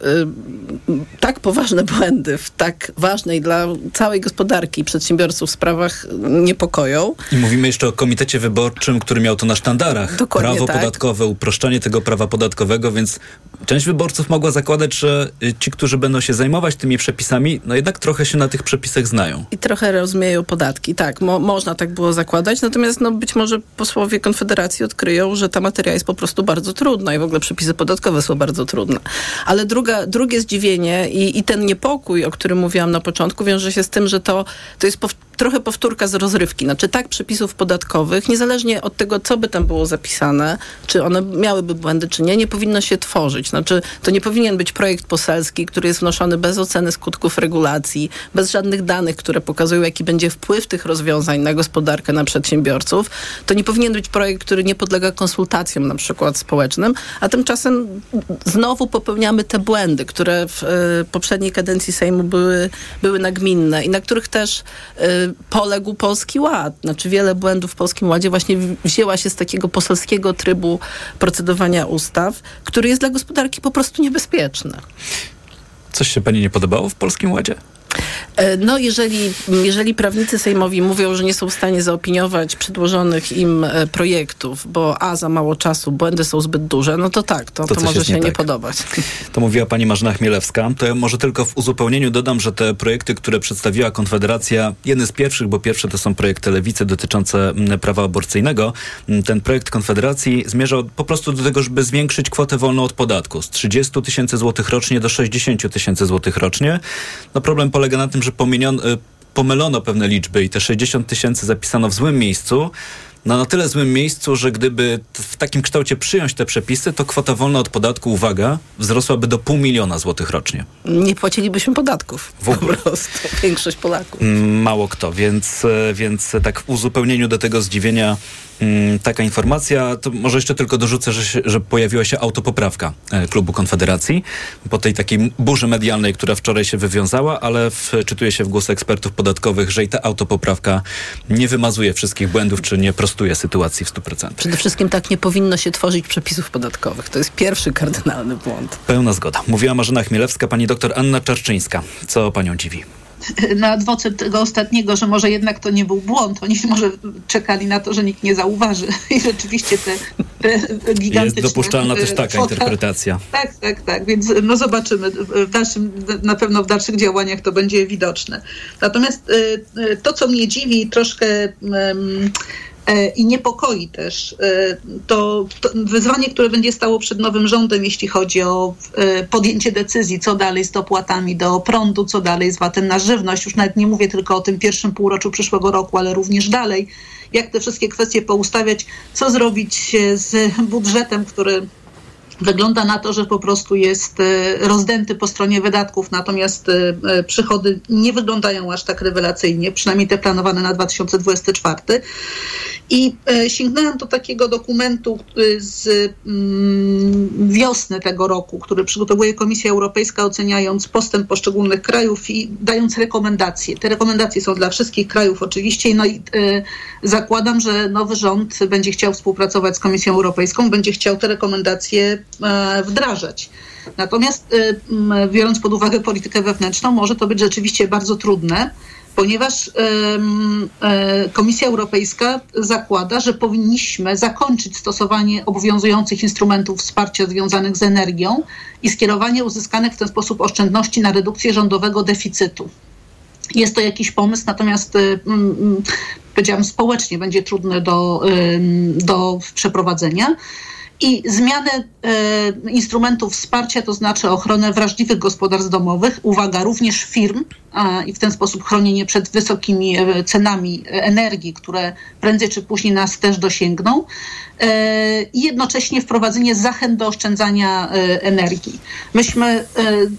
Speaker 18: tak poważne błędy w tak tak ważnej dla całej gospodarki przedsiębiorców sprawach niepokoją.
Speaker 13: I mówimy jeszcze o komitecie wyborczym, który miał to na sztandarach.
Speaker 18: Dokładnie
Speaker 13: Prawo
Speaker 18: tak.
Speaker 13: podatkowe, uproszczenie tego prawa podatkowego, więc część wyborców mogła zakładać, że ci, którzy będą się zajmować tymi przepisami, no jednak trochę się na tych przepisach znają.
Speaker 18: I trochę rozumieją podatki. Tak, mo można tak było zakładać, natomiast no, być może posłowie Konfederacji odkryją, że ta materia jest po prostu bardzo trudna i w ogóle przepisy podatkowe są bardzo trudne. Ale druga, drugie zdziwienie i, i ten niepokój, o którym mówiłam na początku, wiąże się z tym, że to, to jest pow trochę powtórka z rozrywki. Znaczy tak przepisów podatkowych, niezależnie od tego, co by tam było zapisane, czy one miałyby błędy, czy nie, nie powinno się tworzyć. Znaczy to nie powinien być projekt poselski, który jest wnoszony bez oceny skutków regulacji, bez żadnych danych, które pokazują, jaki będzie wpływ tych rozwiązań na gospodarkę, na przedsiębiorców. To nie powinien być projekt, który nie podlega konsultacjom na przykład społecznym, a tymczasem znowu popełniamy te błędy, które w y, poprzedniej kadencji Sejmu były, były nagminne i na których też y, poległ Polski Ład. Znaczy wiele błędów w Polskim Ładzie właśnie wzięła się z takiego poselskiego trybu procedowania ustaw, który jest dla gospodarki po prostu niebezpieczny.
Speaker 13: Coś się pani nie podobało w Polskim Ładzie?
Speaker 18: E, no, jeżeli, jeżeli prawnicy sejmowi mówią, że nie są w stanie zaopiniować przedłożonych im e, projektów, bo a, za mało czasu, błędy są zbyt duże, no to tak, to, to, to może się nie, nie tak. podobać.
Speaker 13: To mówiła pani Marzena Chmielewska. To ja może tylko w uzupełnieniu dodam, że te projekty, które przedstawiła Konfederacja, jeden z pierwszych, bo pierwsze to są projekty Lewicy dotyczące prawa aborcyjnego. Ten projekt Konfederacji zmierzał po prostu do tego, żeby zwiększyć kwotę wolną od podatku z 30 tysięcy złotych rocznie do 60 tysięcy złotych rocznie. No problem polega na tym, że y, pomylono pewne liczby i te 60 tysięcy zapisano w złym miejscu, no na tyle złym miejscu, że gdyby w takim kształcie przyjąć te przepisy, to kwota wolna od podatku, uwaga, wzrosłaby do pół miliona złotych rocznie.
Speaker 18: Nie płacilibyśmy podatków. W ogóle. Po prostu. Większość Polaków.
Speaker 13: Mm, mało kto, więc, e, więc tak w uzupełnieniu do tego zdziwienia taka informacja. To może jeszcze tylko dorzucę, że, się, że pojawiła się autopoprawka e, klubu Konfederacji po tej takiej burzy medialnej, która wczoraj się wywiązała, ale wczytuje się w głos ekspertów podatkowych, że i ta autopoprawka nie wymazuje wszystkich błędów, czy nie prostuje sytuacji w 100%.
Speaker 18: Przede wszystkim tak nie powinno się tworzyć przepisów podatkowych. To jest pierwszy kardynalny błąd.
Speaker 13: Pełna zgoda. Mówiła Marzena Chmielewska, pani doktor Anna Czarczyńska. Co panią dziwi?
Speaker 20: Na adwocet tego ostatniego, że może jednak to nie był błąd. Oni może czekali na to, że nikt nie zauważy. I rzeczywiście te, te gigantyczne...
Speaker 13: Jest dopuszczalna też taka fota, interpretacja.
Speaker 20: Tak, tak, tak. Więc no zobaczymy. W dalszym, na pewno w dalszych działaniach to będzie widoczne. Natomiast y, y, to, co mnie dziwi troszkę E, i niepokoi też e, to, to, wyzwanie, które będzie stało przed nowym rządem, jeśli chodzi o e, podjęcie decyzji, co dalej z dopłatami do prądu, co dalej z VAT-em na żywność. Już nawet nie mówię tylko o tym pierwszym półroczu przyszłego roku, ale również dalej. Jak te wszystkie kwestie poustawiać, co zrobić z budżetem, który Wygląda na to, że po prostu jest rozdęty po stronie wydatków, natomiast przychody nie wyglądają aż tak rewelacyjnie, przynajmniej te planowane na 2024. I e, sięgnęłam do takiego dokumentu e, z mm, wiosny tego roku, który przygotowuje Komisja Europejska, oceniając postęp poszczególnych krajów i dając rekomendacje. Te rekomendacje są dla wszystkich krajów oczywiście. No i e, zakładam, że nowy rząd będzie chciał współpracować z Komisją Europejską, będzie chciał te rekomendacje wdrażać. Natomiast biorąc pod uwagę politykę wewnętrzną, może to być rzeczywiście bardzo trudne ponieważ e, Komisja Europejska zakłada, że powinniśmy zakończyć stosowanie obowiązujących instrumentów wsparcia związanych z energią i skierowanie uzyskanych w ten sposób oszczędności na redukcję rządowego deficytu. Jest to jakiś pomysł, natomiast powiedziałam, społecznie będzie trudny do, do przeprowadzenia i zmianę e, instrumentów wsparcia, to znaczy ochronę wrażliwych gospodarstw domowych, uwaga, również firm i w ten sposób chronienie przed wysokimi e, cenami energii, które prędzej czy później nas też dosięgną, e, i jednocześnie wprowadzenie zachęt do oszczędzania e, energii. Myśmy e,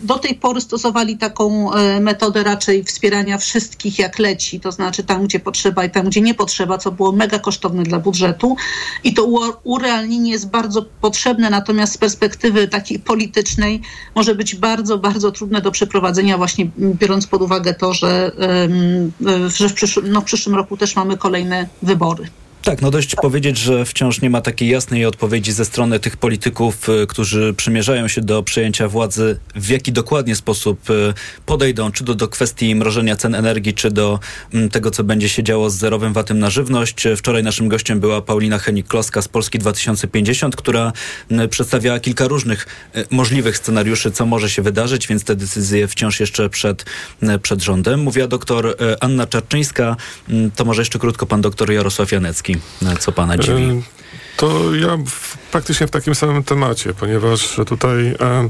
Speaker 20: do tej pory stosowali taką e, metodę raczej wspierania wszystkich jak leci, to znaczy tam, gdzie potrzeba i tam, gdzie nie potrzeba, co było mega kosztowne dla budżetu i to urealnienie jest bardzo potrzebne, natomiast z perspektywy takiej politycznej może być bardzo, bardzo trudne do przeprowadzenia, właśnie biorąc pod uwagę to, że, że w, przyszłym, no w przyszłym roku też mamy kolejne wybory.
Speaker 13: Tak, no dość powiedzieć, że wciąż nie ma takiej jasnej odpowiedzi ze strony tych polityków, y, którzy przymierzają się do przejęcia władzy, w jaki dokładnie sposób y, podejdą, czy do, do kwestii mrożenia cen energii, czy do mm, tego, co będzie się działo z zerowym VAT-em na żywność. Wczoraj naszym gościem była Paulina Henik-Kloska z Polski 2050, która mm, przedstawiała kilka różnych y, możliwych scenariuszy, co może się wydarzyć, więc te decyzje wciąż jeszcze przed, przed rządem. Mówiła doktor Anna Czarczyńska, mm, to może jeszcze krótko pan doktor Jarosław Janecki. Co pana dziwi?
Speaker 19: To ja w, praktycznie w takim samym temacie, ponieważ tutaj e,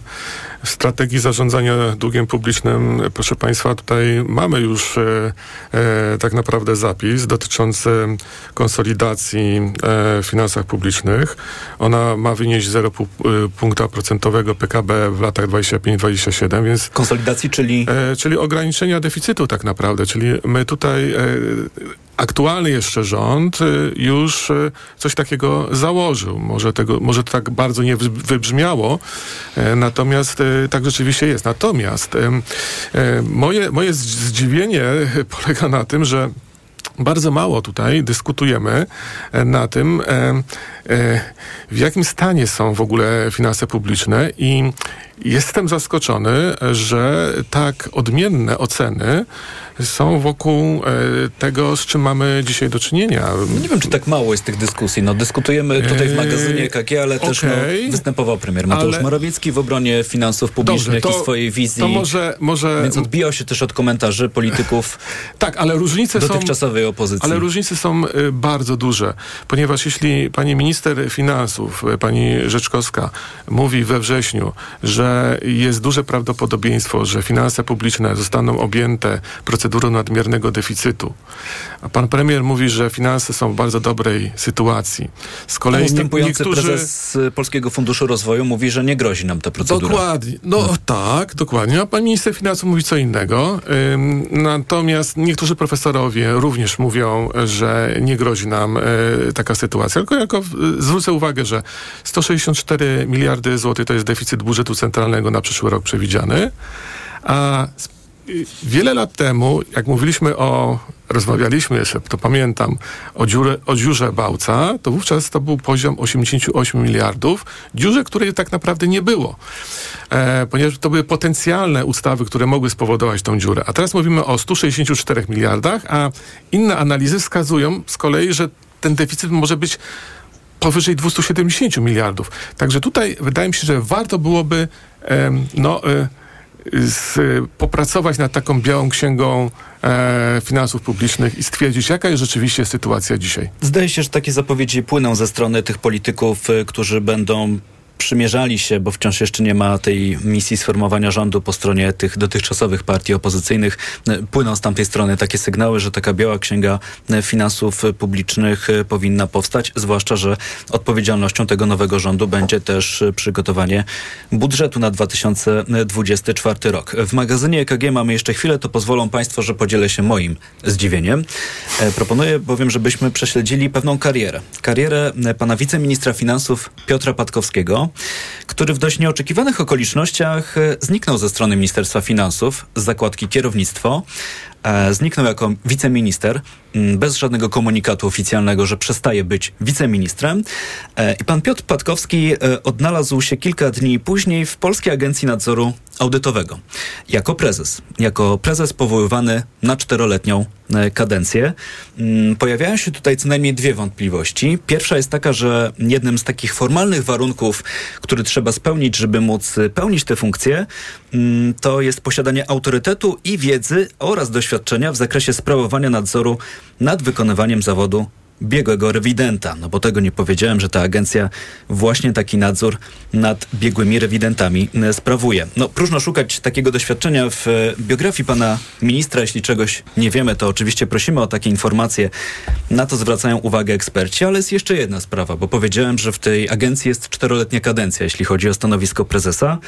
Speaker 19: w strategii zarządzania długiem publicznym, proszę Państwa, tutaj mamy już e, e, tak naprawdę zapis dotyczący konsolidacji w finansach publicznych. Ona ma wynieść 0 punkta procentowego PKB w latach 25-27, więc...
Speaker 13: Konsolidacji, czyli?
Speaker 19: czyli ograniczenia deficytu tak naprawdę, czyli my tutaj aktualny jeszcze rząd y, już y, coś takiego założył. Może, tego, może to tak bardzo nie wybrzmiało, e, natomiast e, tak rzeczywiście jest. Natomiast e, moje, moje zdziwienie polega na tym, że bardzo mało tutaj dyskutujemy na tym, w jakim stanie są w ogóle finanse publiczne i jestem zaskoczony, że tak odmienne oceny są wokół e, tego, z czym mamy dzisiaj do czynienia.
Speaker 13: No nie wiem, czy tak mało jest tych dyskusji. No, dyskutujemy tutaj w magazynie KG, ale okay, też no, występował premier Mateusz ale... Morawiecki w obronie finansów publicznych Dobrze, to, i swojej wizji.
Speaker 19: To może, może...
Speaker 13: Więc odbijał się też od komentarzy polityków
Speaker 19: tak, ale różnice
Speaker 13: dotychczasowej
Speaker 19: są,
Speaker 13: opozycji.
Speaker 19: Ale różnice są y, bardzo duże, ponieważ jeśli pani minister finansów, y, pani Rzeczkowska mówi we wrześniu, że jest duże prawdopodobieństwo, że finanse publiczne zostaną objęte procedurą nadmiernego deficytu. A pan premier mówi, że finanse są w bardzo dobrej sytuacji.
Speaker 13: Z kolei Ustępujący niektórzy... prezes Polskiego Funduszu Rozwoju mówi, że nie grozi nam ta procedura.
Speaker 19: Dokładnie. No, no. tak, dokładnie. A pan minister finansów mówi co innego. Ym, natomiast niektórzy profesorowie również mówią, że nie grozi nam y, taka sytuacja. Tylko jako zwrócę uwagę, że 164 miliardy złotych to jest deficyt budżetu centralnego na przyszły rok przewidziany, a wiele lat temu, jak mówiliśmy o, rozmawialiśmy jeszcze, to pamiętam, o, dziurze, o dziurze Bałca, to wówczas to był poziom 88 miliardów, dziurze, której tak naprawdę nie było. E, ponieważ to były potencjalne ustawy, które mogły spowodować tą dziurę. A teraz mówimy o 164 miliardach, a inne analizy wskazują z kolei, że ten deficyt może być powyżej 270 miliardów. Także tutaj wydaje mi się, że warto byłoby no, e, z, popracować nad taką białą księgą e, finansów publicznych i stwierdzić, jaka jest rzeczywiście sytuacja dzisiaj.
Speaker 13: Zdaje się, że takie zapowiedzi płyną ze strony tych polityków, e, którzy będą przymierzali się, bo wciąż jeszcze nie ma tej misji sformowania rządu po stronie tych dotychczasowych partii opozycyjnych. Płyną z tamtej strony takie sygnały, że taka biała księga finansów publicznych powinna powstać, zwłaszcza, że odpowiedzialnością tego nowego rządu będzie też przygotowanie budżetu na 2024 rok. W magazynie EKG mamy jeszcze chwilę, to pozwolą Państwo, że podzielę się moim zdziwieniem. E, proponuję bowiem, żebyśmy prześledzili pewną karierę. Karierę pana wiceministra finansów Piotra Patkowskiego, który w dość nieoczekiwanych okolicznościach e, zniknął ze strony Ministerstwa Finansów z zakładki kierownictwo. E, zniknął jako wiceminister bez żadnego komunikatu oficjalnego, że przestaje być wiceministrem. E, I pan Piotr Patkowski odnalazł się kilka dni później w Polskiej Agencji Nadzoru Audytowego jako prezes. Jako prezes powoływany na czteroletnią kadencję. Mm, pojawiają się tutaj co najmniej dwie wątpliwości. Pierwsza jest taka, że jednym z takich formalnych warunków, który trzeba spełnić, żeby móc pełnić tę funkcję, mm, to jest posiadanie autorytetu i wiedzy oraz doświadczenia w zakresie sprawowania nadzoru nad wykonywaniem zawodu biegłego rewidenta. No bo tego nie powiedziałem, że ta agencja właśnie taki nadzór nad biegłymi rewidentami e, sprawuje. No próżno szukać takiego doświadczenia w e, biografii pana ministra. Jeśli czegoś nie wiemy, to oczywiście prosimy o takie informacje. Na to zwracają uwagę eksperci, ale jest jeszcze jedna sprawa, bo powiedziałem, że w tej agencji jest czteroletnia kadencja, jeśli chodzi o stanowisko prezesa,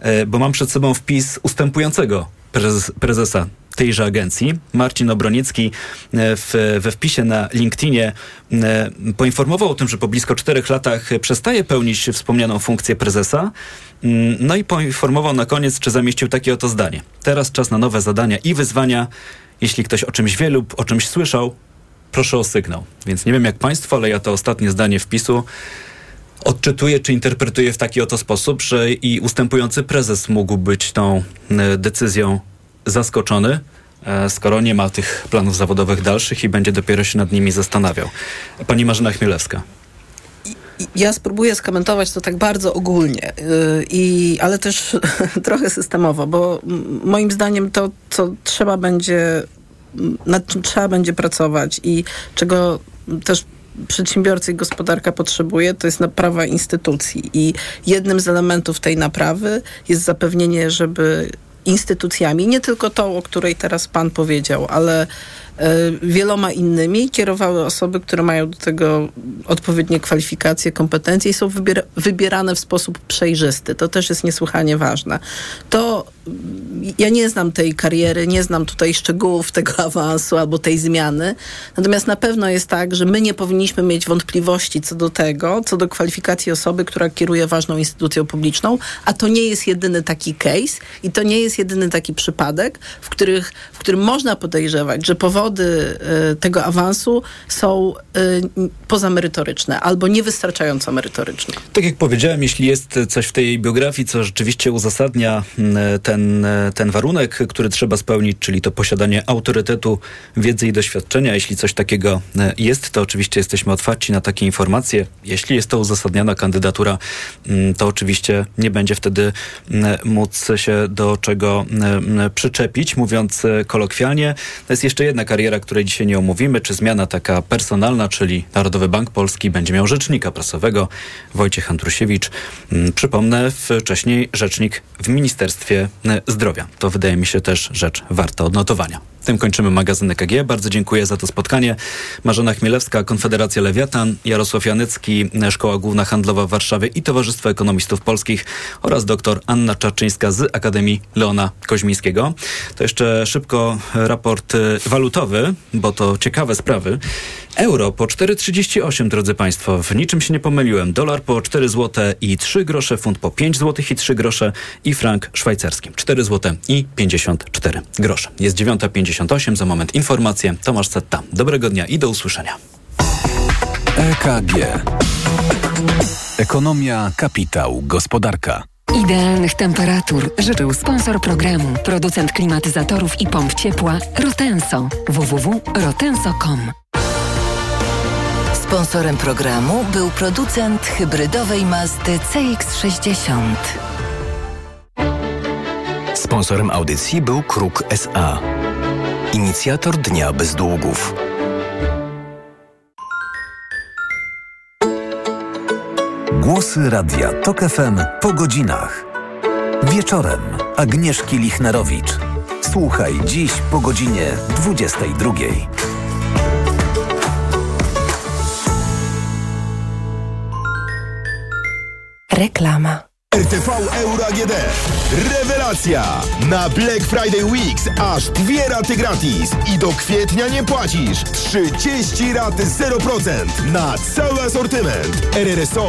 Speaker 13: e, bo mam przed sobą wpis ustępującego prezes, prezesa tejże agencji. Marcin Obroniecki e, w, we wpisie na LinkedInie e, poinformował o tym, że po blisko czterech latach przestaje pełnić wspomnianą funkcję prezesa. Mm, no i poinformował na koniec, czy zamieścił takie oto zdanie. Teraz czas na nowe zadania i wyzwania. Jeśli ktoś o czymś wie lub o czymś słyszał, proszę o sygnał. Więc nie wiem jak Państwo, ale ja to ostatnie zdanie wpisu odczytuję czy interpretuję w taki oto sposób, że i ustępujący prezes mógł być tą e, decyzją zaskoczony, e, skoro nie ma tych planów zawodowych dalszych i będzie dopiero się nad nimi zastanawiał. Pani Marzena Chmielewska.
Speaker 18: Ja spróbuję skomentować to tak bardzo ogólnie, y, i, ale też trochę systemowo, bo moim zdaniem to, co trzeba będzie, nad czym trzeba będzie pracować i czego też przedsiębiorcy i gospodarka potrzebuje, to jest naprawa instytucji. I jednym z elementów tej naprawy jest zapewnienie, żeby instytucjami, nie tylko tą, o której teraz pan powiedział, ale E, wieloma innymi kierowały osoby, które mają do tego odpowiednie kwalifikacje, kompetencje i są wybiera wybierane w sposób przejrzysty. To też jest niesłychanie ważne. To ja nie znam tej kariery, nie znam tutaj szczegółów tego awansu albo tej zmiany. Natomiast na pewno jest tak, że my nie powinniśmy mieć wątpliwości co do tego, co do kwalifikacji osoby, która kieruje ważną instytucją publiczną, a to nie jest jedyny taki case i to nie jest jedyny taki przypadek, w, których, w którym można podejrzewać, że powoli metody y, tego awansu są y, pozamerytoryczne albo niewystarczająco merytoryczne.
Speaker 13: Tak jak powiedziałem, jeśli jest coś w tej biografii, co rzeczywiście uzasadnia mm, ten, ten warunek, który trzeba spełnić, czyli to posiadanie autorytetu, wiedzy i doświadczenia, jeśli coś takiego jest, to oczywiście jesteśmy otwarci na takie informacje. Jeśli jest to uzasadniona kandydatura, mm, to oczywiście nie będzie wtedy mm, móc się do czego przyczepić, mówiąc kolokwialnie. To jest jeszcze jedna kariera, której dzisiaj nie omówimy, czy zmiana taka personalna, czyli Narodowy Bank Polski będzie miał rzecznika prasowego Wojciech Andrusiewicz. Mm, przypomnę, wcześniej rzecznik w Ministerstwie Zdrowia. To wydaje mi się też rzecz warta odnotowania. Tym kończymy magazyn EKG. Bardzo dziękuję za to spotkanie. Marzena Chmielewska, Konfederacja Lewiatan, Jarosław Janycki, Szkoła Główna Handlowa w Warszawie i Towarzystwo Ekonomistów Polskich oraz dr Anna Czaczyńska z Akademii Leona Koźmińskiego. To jeszcze szybko raport y, walutowy, bo to ciekawe sprawy. Euro po 4,38, drodzy Państwo. W niczym się nie pomyliłem. Dolar po 4 zł i 3 grosze, funt po 5 zł i 3 grosze i frank szwajcarski 4 zł i 54 grosze. Jest 9.58, za moment informacje. Tomasz Setta. Dobrego dnia i do usłyszenia.
Speaker 8: EKG. Ekonomia, kapitał, gospodarka.
Speaker 11: Idealnych temperatur życzył sponsor programu, producent klimatyzatorów i pomp ciepła Rotenso. www.rotenso.com
Speaker 3: Sponsorem programu był producent hybrydowej Mazdy CX-60.
Speaker 29: Sponsorem audycji był Kruk SA. Inicjator Dnia Bez Długów.
Speaker 8: Głosy Radia TOK FM po godzinach. Wieczorem Agnieszki Lichnerowicz. Słuchaj dziś po godzinie 22.
Speaker 3: Reklama.
Speaker 22: RTV Euro AGD. Rewelacja! Na Black Friday Weeks aż dwie raty gratis i do kwietnia nie płacisz. 30 rat 0% na cały asortyment. RRSO